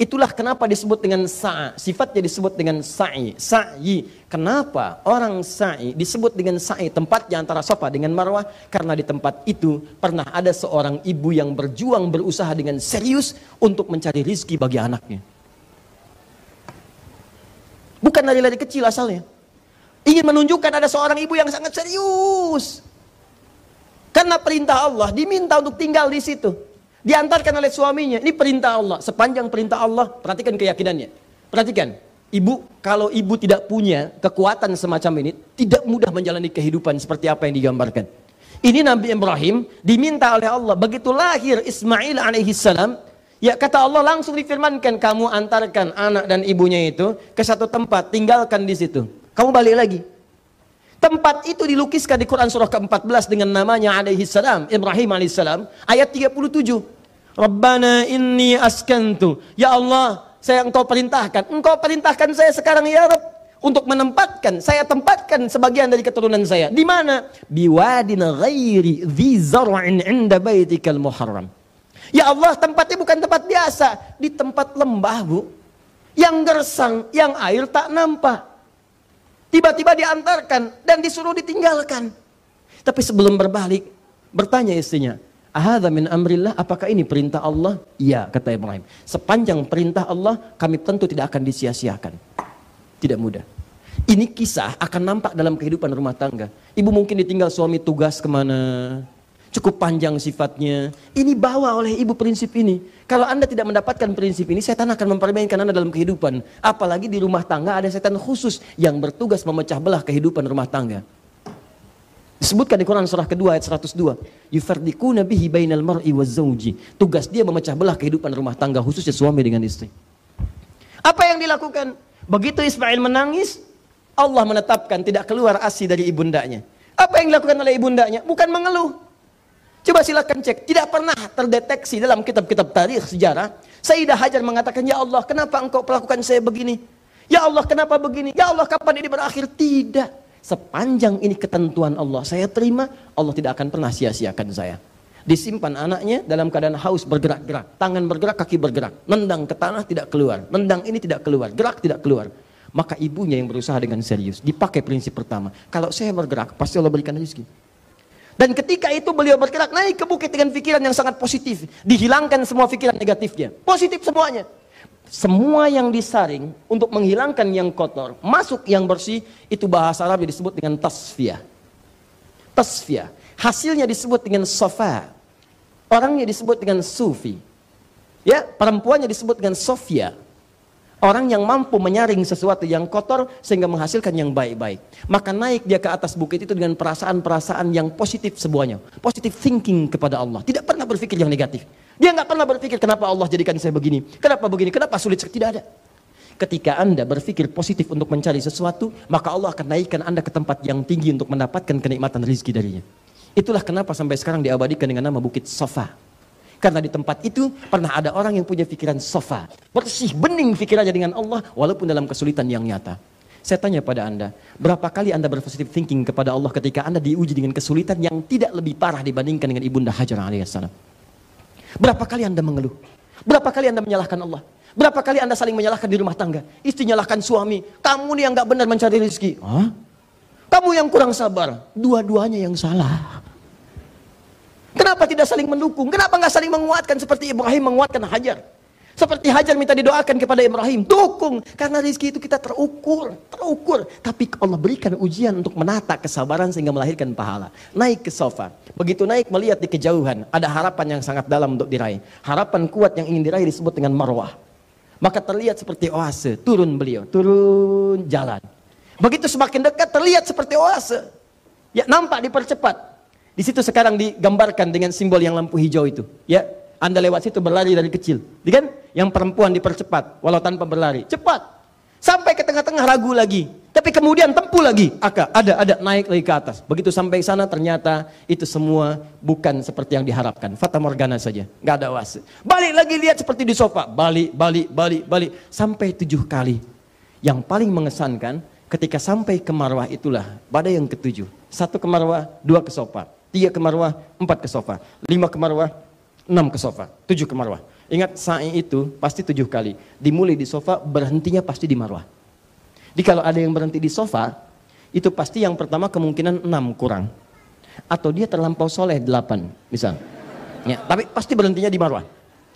Itulah kenapa disebut dengan sa'a. Sifatnya disebut dengan sa'i. Sa'i. Kenapa orang sa'i disebut dengan sa'i tempatnya antara sofa dengan marwah? Karena di tempat itu pernah ada seorang ibu yang berjuang berusaha dengan serius untuk mencari rizki bagi anaknya. Bukan dari lari kecil asalnya. Ingin menunjukkan ada seorang ibu yang sangat serius. Karena perintah Allah diminta untuk tinggal di situ. Diantarkan oleh suaminya. Ini perintah Allah. Sepanjang perintah Allah, perhatikan keyakinannya. Perhatikan. Ibu, kalau ibu tidak punya kekuatan semacam ini, tidak mudah menjalani kehidupan seperti apa yang digambarkan. Ini Nabi Ibrahim diminta oleh Allah. Begitu lahir Ismail alaihi salam, ya kata Allah langsung difirmankan, kamu antarkan anak dan ibunya itu ke satu tempat, tinggalkan di situ. Kamu balik lagi. Tempat itu dilukiskan di Quran surah ke-14 dengan namanya alaihi salam, Ibrahim alaihi salam, ayat 37. Rabbana inni askantu. Ya Allah, saya engkau perintahkan. Engkau perintahkan saya sekarang ya Rabb untuk menempatkan, saya tempatkan sebagian dari keturunan saya. Di mana? Biwadin ghairi dhi zar'in 'inda baitikal muharram. Ya Allah, tempatnya bukan tempat biasa, di tempat lembah, Bu. Yang gersang, yang air tak nampak. Tiba-tiba diantarkan dan disuruh ditinggalkan. Tapi sebelum berbalik, bertanya istrinya, Ahadha min amrillah, apakah ini perintah Allah? Iya, kata Ibrahim. Sepanjang perintah Allah, kami tentu tidak akan disia-siakan. Tidak mudah. Ini kisah akan nampak dalam kehidupan rumah tangga. Ibu mungkin ditinggal suami tugas ke mana, cukup panjang sifatnya. Ini bawa oleh ibu prinsip ini. Kalau anda tidak mendapatkan prinsip ini, setan akan mempermainkan anda dalam kehidupan. Apalagi di rumah tangga ada setan khusus yang bertugas memecah belah kehidupan rumah tangga. Disebutkan di Quran surah kedua ayat 102. Yufardikuna bihi bainal mar'i wa zawji. Tugas dia memecah belah kehidupan rumah tangga khususnya suami dengan istri. Apa yang dilakukan? Begitu Ismail menangis, Allah menetapkan tidak keluar asi dari ibundanya. Apa yang dilakukan oleh ibundanya? Bukan mengeluh, Coba silakan cek, tidak pernah terdeteksi dalam kitab-kitab tarikh sejarah. Sayyidah Hajar mengatakan, Ya Allah, kenapa engkau perlakukan saya begini? Ya Allah, kenapa begini? Ya Allah, kapan ini berakhir? Tidak. Sepanjang ini ketentuan Allah, saya terima, Allah tidak akan pernah sia-siakan saya. Disimpan anaknya dalam keadaan haus bergerak-gerak. Tangan bergerak, kaki bergerak. Nendang ke tanah tidak keluar. Nendang ini tidak keluar. Gerak tidak keluar. Maka ibunya yang berusaha dengan serius. Dipakai prinsip pertama. Kalau saya bergerak, pasti Allah berikan rezeki. Dan ketika itu beliau bergerak naik ke bukit dengan pikiran yang sangat positif. Dihilangkan semua pikiran negatifnya. Positif semuanya. Semua yang disaring untuk menghilangkan yang kotor, masuk yang bersih, itu bahasa Arab disebut dengan tasfiyah. Tasfiyah. Hasilnya disebut dengan sofa. Orangnya disebut dengan sufi. Ya, perempuannya disebut dengan sofia. Orang yang mampu menyaring sesuatu yang kotor sehingga menghasilkan yang baik-baik. Maka naik dia ke atas bukit itu dengan perasaan-perasaan yang positif semuanya. Positif thinking kepada Allah. Tidak pernah berpikir yang negatif. Dia nggak pernah berpikir kenapa Allah jadikan saya begini. Kenapa begini, kenapa sulit. Tidak ada. Ketika Anda berpikir positif untuk mencari sesuatu, maka Allah akan naikkan Anda ke tempat yang tinggi untuk mendapatkan kenikmatan rizki darinya. Itulah kenapa sampai sekarang diabadikan dengan nama Bukit Sofa. Karena di tempat itu pernah ada orang yang punya pikiran sofa. Bersih, bening pikirannya dengan Allah walaupun dalam kesulitan yang nyata. Saya tanya pada Anda, berapa kali Anda berpositif thinking kepada Allah ketika Anda diuji dengan kesulitan yang tidak lebih parah dibandingkan dengan Ibunda Hajar alaihissalam? Berapa kali Anda mengeluh? Berapa kali Anda menyalahkan Allah? Berapa kali Anda saling menyalahkan di rumah tangga? Istri nyalahkan suami, kamu nih yang gak benar mencari rezeki. Hah? Kamu yang kurang sabar, dua-duanya yang salah. Kenapa tidak saling mendukung? Kenapa nggak saling menguatkan seperti Ibrahim menguatkan Hajar? Seperti Hajar minta didoakan kepada Ibrahim, dukung karena rezeki itu kita terukur, terukur. Tapi Allah berikan ujian untuk menata kesabaran sehingga melahirkan pahala. Naik ke sofa, begitu naik melihat di kejauhan ada harapan yang sangat dalam untuk diraih. Harapan kuat yang ingin diraih disebut dengan marwah. Maka terlihat seperti oase, turun beliau, turun jalan. Begitu semakin dekat terlihat seperti oase. Ya nampak dipercepat. Di situ sekarang digambarkan dengan simbol yang lampu hijau itu. Ya, Anda lewat situ berlari dari kecil. Ya kan? Yang perempuan dipercepat walau tanpa berlari. Cepat. Sampai ke tengah-tengah ragu lagi. Tapi kemudian tempuh lagi. Aka, ada, ada, naik lagi ke atas. Begitu sampai sana ternyata itu semua bukan seperti yang diharapkan. Fata Morgana saja. Nggak ada was. Balik lagi lihat seperti di sofa. Balik, balik, balik, balik. Sampai tujuh kali. Yang paling mengesankan ketika sampai ke marwah itulah pada yang ketujuh. Satu ke marwah, dua ke sofa. Tiga ke marwah, empat ke sofa. Lima ke marwah, enam ke sofa. Tujuh ke marwah. Ingat sa'i itu pasti tujuh kali. Dimulai di sofa, berhentinya pasti di marwah. Jadi kalau ada yang berhenti di sofa, itu pasti yang pertama kemungkinan enam kurang. Atau dia terlampau soleh delapan, misal. Ya, tapi pasti berhentinya di marwah.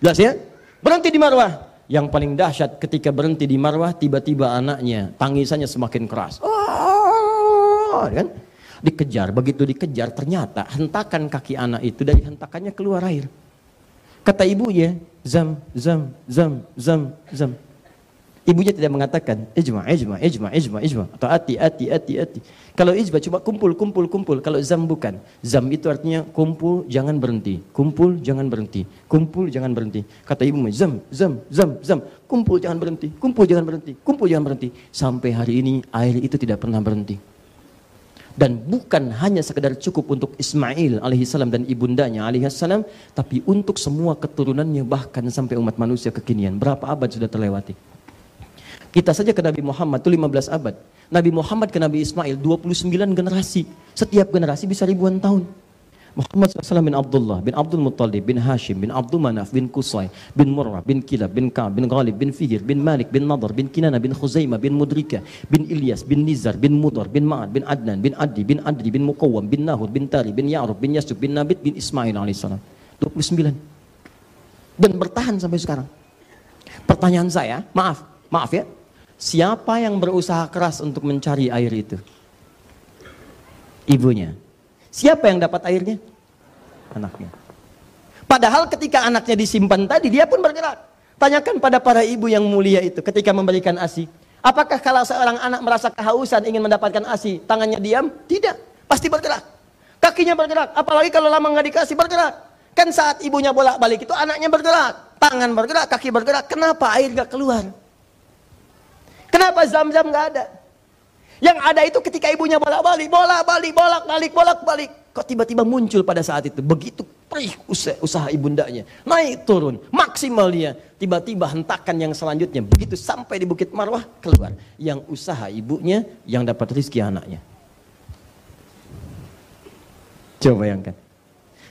Jelas ya? Berhenti di marwah. Yang paling dahsyat ketika berhenti di marwah, tiba-tiba anaknya tangisannya semakin keras. Oh, kan? Dikejar. Begitu dikejar ternyata hentakan kaki anak itu dari hentakannya keluar air. Kata ibunya, zam, zam, zam, zam, zam. Ibunya tidak mengatakan ijma, ijma, ijma, ijma, ijma atau ati, ati, ati, ati. Kalau ijma cuma kumpul, kumpul, kumpul. Kalau zam bukan. Zam itu artinya kumpul, jangan berhenti. Kumpul, jangan berhenti. Kumpul, jangan berhenti. Kata ibu zam, zam, zam, zam. Kumpul, jangan berhenti. Kumpul, jangan berhenti. Kumpul, jangan berhenti. Sampai hari ini air itu tidak pernah berhenti. Dan bukan hanya sekedar cukup untuk Ismail alaihissalam dan ibundanya alaihissalam, tapi untuk semua keturunannya bahkan sampai umat manusia kekinian. Berapa abad sudah terlewati? Kita saja ke Nabi Muhammad itu 15 abad. Nabi Muhammad ke Nabi Ismail 29 generasi. Setiap generasi bisa ribuan tahun. Muhammad SAW bin Abdullah, bin Abdul Muttalib, bin Hashim, bin Abdul Manaf, bin Qusay, bin Murrah, bin Kilab, bin Ka'ab, bin Ghalib, bin Fihir, bin Malik, bin Nadar, bin Kinana, bin Khuzaimah, bin Mudrika, bin Ilyas, bin Nizar, bin Mudar, bin Ma'ad, bin Adnan, bin Adi, bin Adri, bin Muqawwam, bin Nahud, bin Tari, bin Ya'rub, bin Yasub, bin Nabit, bin Ismail AS. 29. Dan bertahan sampai sekarang. Pertanyaan saya, maaf, maaf ya, Siapa yang berusaha keras untuk mencari air itu? Ibunya. Siapa yang dapat airnya? Anaknya. Padahal ketika anaknya disimpan tadi, dia pun bergerak. Tanyakan pada para ibu yang mulia itu ketika memberikan ASI. Apakah kalau seorang anak merasa kehausan ingin mendapatkan ASI, tangannya diam? Tidak. Pasti bergerak. Kakinya bergerak. Apalagi kalau lama nggak dikasih bergerak. Kan saat ibunya bolak-balik itu anaknya bergerak. Tangan bergerak, kaki bergerak. Kenapa air gak keluar? Kenapa zam-zam nggak ada? Yang ada itu ketika ibunya bolak-balik, bolak-balik, bolak-balik, bolak-balik. Kok tiba-tiba muncul pada saat itu? Begitu perih usaha, usaha ibundanya. Naik turun, maksimal dia. Tiba-tiba hentakan yang selanjutnya. Begitu sampai di Bukit Marwah, keluar. Yang usaha ibunya, yang dapat rizki anaknya. Coba bayangkan.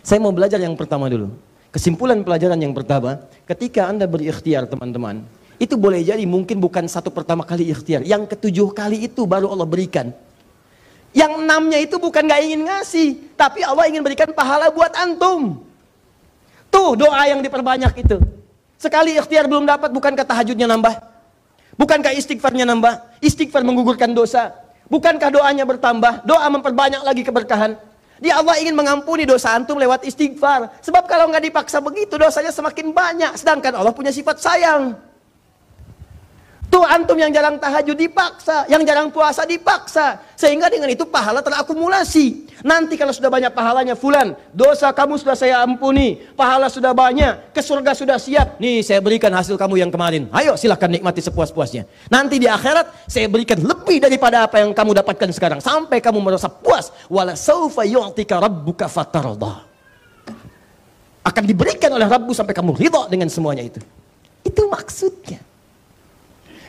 Saya mau belajar yang pertama dulu. Kesimpulan pelajaran yang pertama, ketika Anda berikhtiar teman-teman, itu boleh jadi mungkin bukan satu pertama kali ikhtiar. Yang ketujuh kali itu baru Allah berikan. Yang enamnya itu bukan gak ingin ngasih. Tapi Allah ingin berikan pahala buat antum. Tuh doa yang diperbanyak itu. Sekali ikhtiar belum dapat bukankah tahajudnya nambah? Bukankah istighfarnya nambah? Istighfar menggugurkan dosa. Bukankah doanya bertambah? Doa memperbanyak lagi keberkahan. Dia Allah ingin mengampuni dosa antum lewat istighfar. Sebab kalau nggak dipaksa begitu dosanya semakin banyak. Sedangkan Allah punya sifat sayang. Tuh antum yang jarang tahajud dipaksa, yang jarang puasa dipaksa. Sehingga dengan itu pahala terakumulasi. Nanti kalau sudah banyak pahalanya fulan, dosa kamu sudah saya ampuni, pahala sudah banyak, ke surga sudah siap. Nih saya berikan hasil kamu yang kemarin. Ayo silahkan nikmati sepuas-puasnya. Nanti di akhirat saya berikan lebih daripada apa yang kamu dapatkan sekarang. Sampai kamu merasa puas. Wala saufa yu'tika rabbuka fatardah. Akan diberikan oleh Rabbu sampai kamu ridha dengan semuanya itu. Itu maksudnya.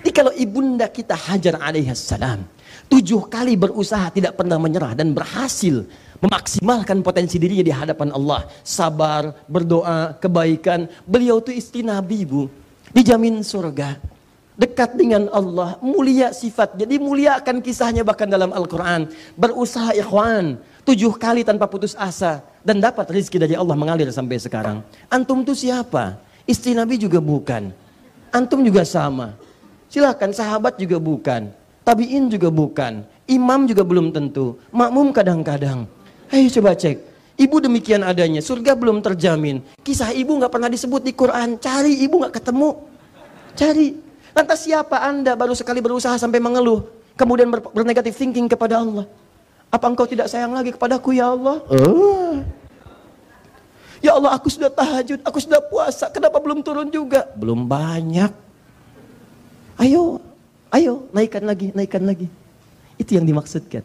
Jadi kalau ibunda kita Hajar alaihissalam tujuh kali berusaha tidak pernah menyerah dan berhasil memaksimalkan potensi dirinya di hadapan Allah. Sabar, berdoa, kebaikan. Beliau itu istri Nabi, Bu. Dijamin surga. Dekat dengan Allah, mulia sifat. Jadi mulia akan kisahnya bahkan dalam Al-Quran. Berusaha ikhwan, tujuh kali tanpa putus asa. Dan dapat rezeki dari Allah mengalir sampai sekarang. Antum itu siapa? Istri Nabi juga bukan. Antum juga sama. Silahkan sahabat juga bukan. Tabiin juga bukan. Imam juga belum tentu. Makmum kadang-kadang. Ayo coba cek. Ibu demikian adanya. Surga belum terjamin. Kisah ibu nggak pernah disebut di Quran. Cari ibu nggak ketemu. Cari. Lantas siapa anda baru sekali berusaha sampai mengeluh. Kemudian ber bernegatif thinking kepada Allah. Apa engkau tidak sayang lagi kepadaku ya Allah? Oh. Ya Allah aku sudah tahajud, aku sudah puasa. Kenapa belum turun juga? Belum banyak. Ayo, ayo, naikkan lagi, naikkan lagi. Itu yang dimaksudkan.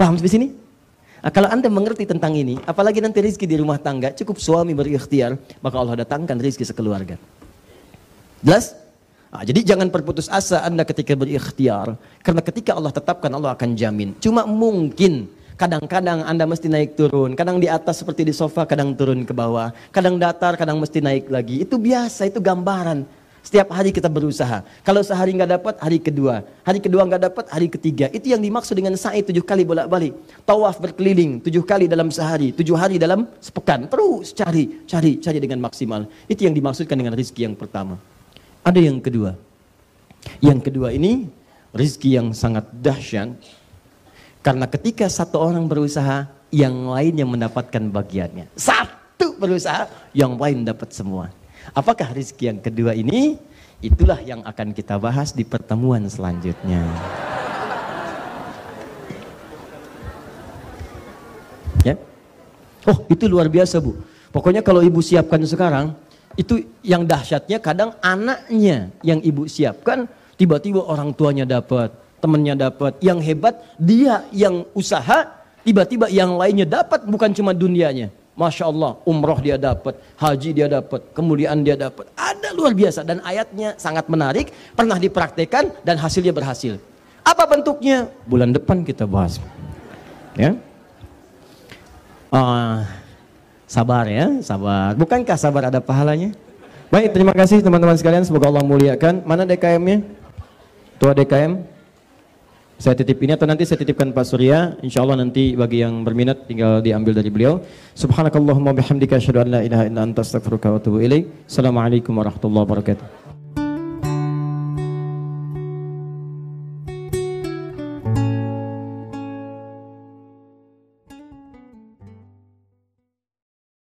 Paham sampai sini? Nah, kalau anda mengerti tentang ini, apalagi nanti rizki di rumah tangga, cukup suami berikhtiar, maka Allah datangkan rizki sekeluarga. Jelas? Nah, jadi jangan berputus asa anda ketika berikhtiar, karena ketika Allah tetapkan Allah akan jamin. Cuma mungkin kadang-kadang anda mesti naik turun, kadang di atas seperti di sofa, kadang turun ke bawah, kadang datar, kadang mesti naik lagi. Itu biasa, itu gambaran. Setiap hari kita berusaha. Kalau sehari nggak dapat, hari kedua. Hari kedua nggak dapat, hari ketiga. Itu yang dimaksud dengan sa'i tujuh kali bolak-balik. Tawaf berkeliling tujuh kali dalam sehari. Tujuh hari dalam sepekan. Terus cari, cari, cari dengan maksimal. Itu yang dimaksudkan dengan rizki yang pertama. Ada yang kedua. Yang kedua ini rizki yang sangat dahsyat. Karena ketika satu orang berusaha, yang lain yang mendapatkan bagiannya. Satu. berusaha, yang lain dapat semua. Apakah rizki yang kedua ini? Itulah yang akan kita bahas di pertemuan selanjutnya. Ya. Oh, itu luar biasa, Bu. Pokoknya kalau ibu siapkan sekarang, itu yang dahsyatnya kadang anaknya yang ibu siapkan, tiba-tiba orang tuanya dapat, temannya dapat. Yang hebat dia yang usaha, tiba-tiba yang lainnya dapat bukan cuma dunianya. Masya Allah, umroh dia dapat, haji dia dapat, kemuliaan dia dapat. Ada luar biasa dan ayatnya sangat menarik, pernah dipraktekkan dan hasilnya berhasil. Apa bentuknya? Bulan depan kita bahas. Ya. Uh, sabar ya, sabar. Bukankah sabar ada pahalanya? Baik, terima kasih teman-teman sekalian. Semoga Allah muliakan. Mana DKM-nya? Tua DKM? Saya titip ini atau nanti saya titipkan Pak Surya. Insya Allah nanti bagi yang berminat tinggal diambil dari beliau. Subhanakallahumma bihamdika asyhadu an la ilaha illa anta astaghfiruka wa atubu ilaik. Assalamualaikum warahmatullahi wabarakatuh.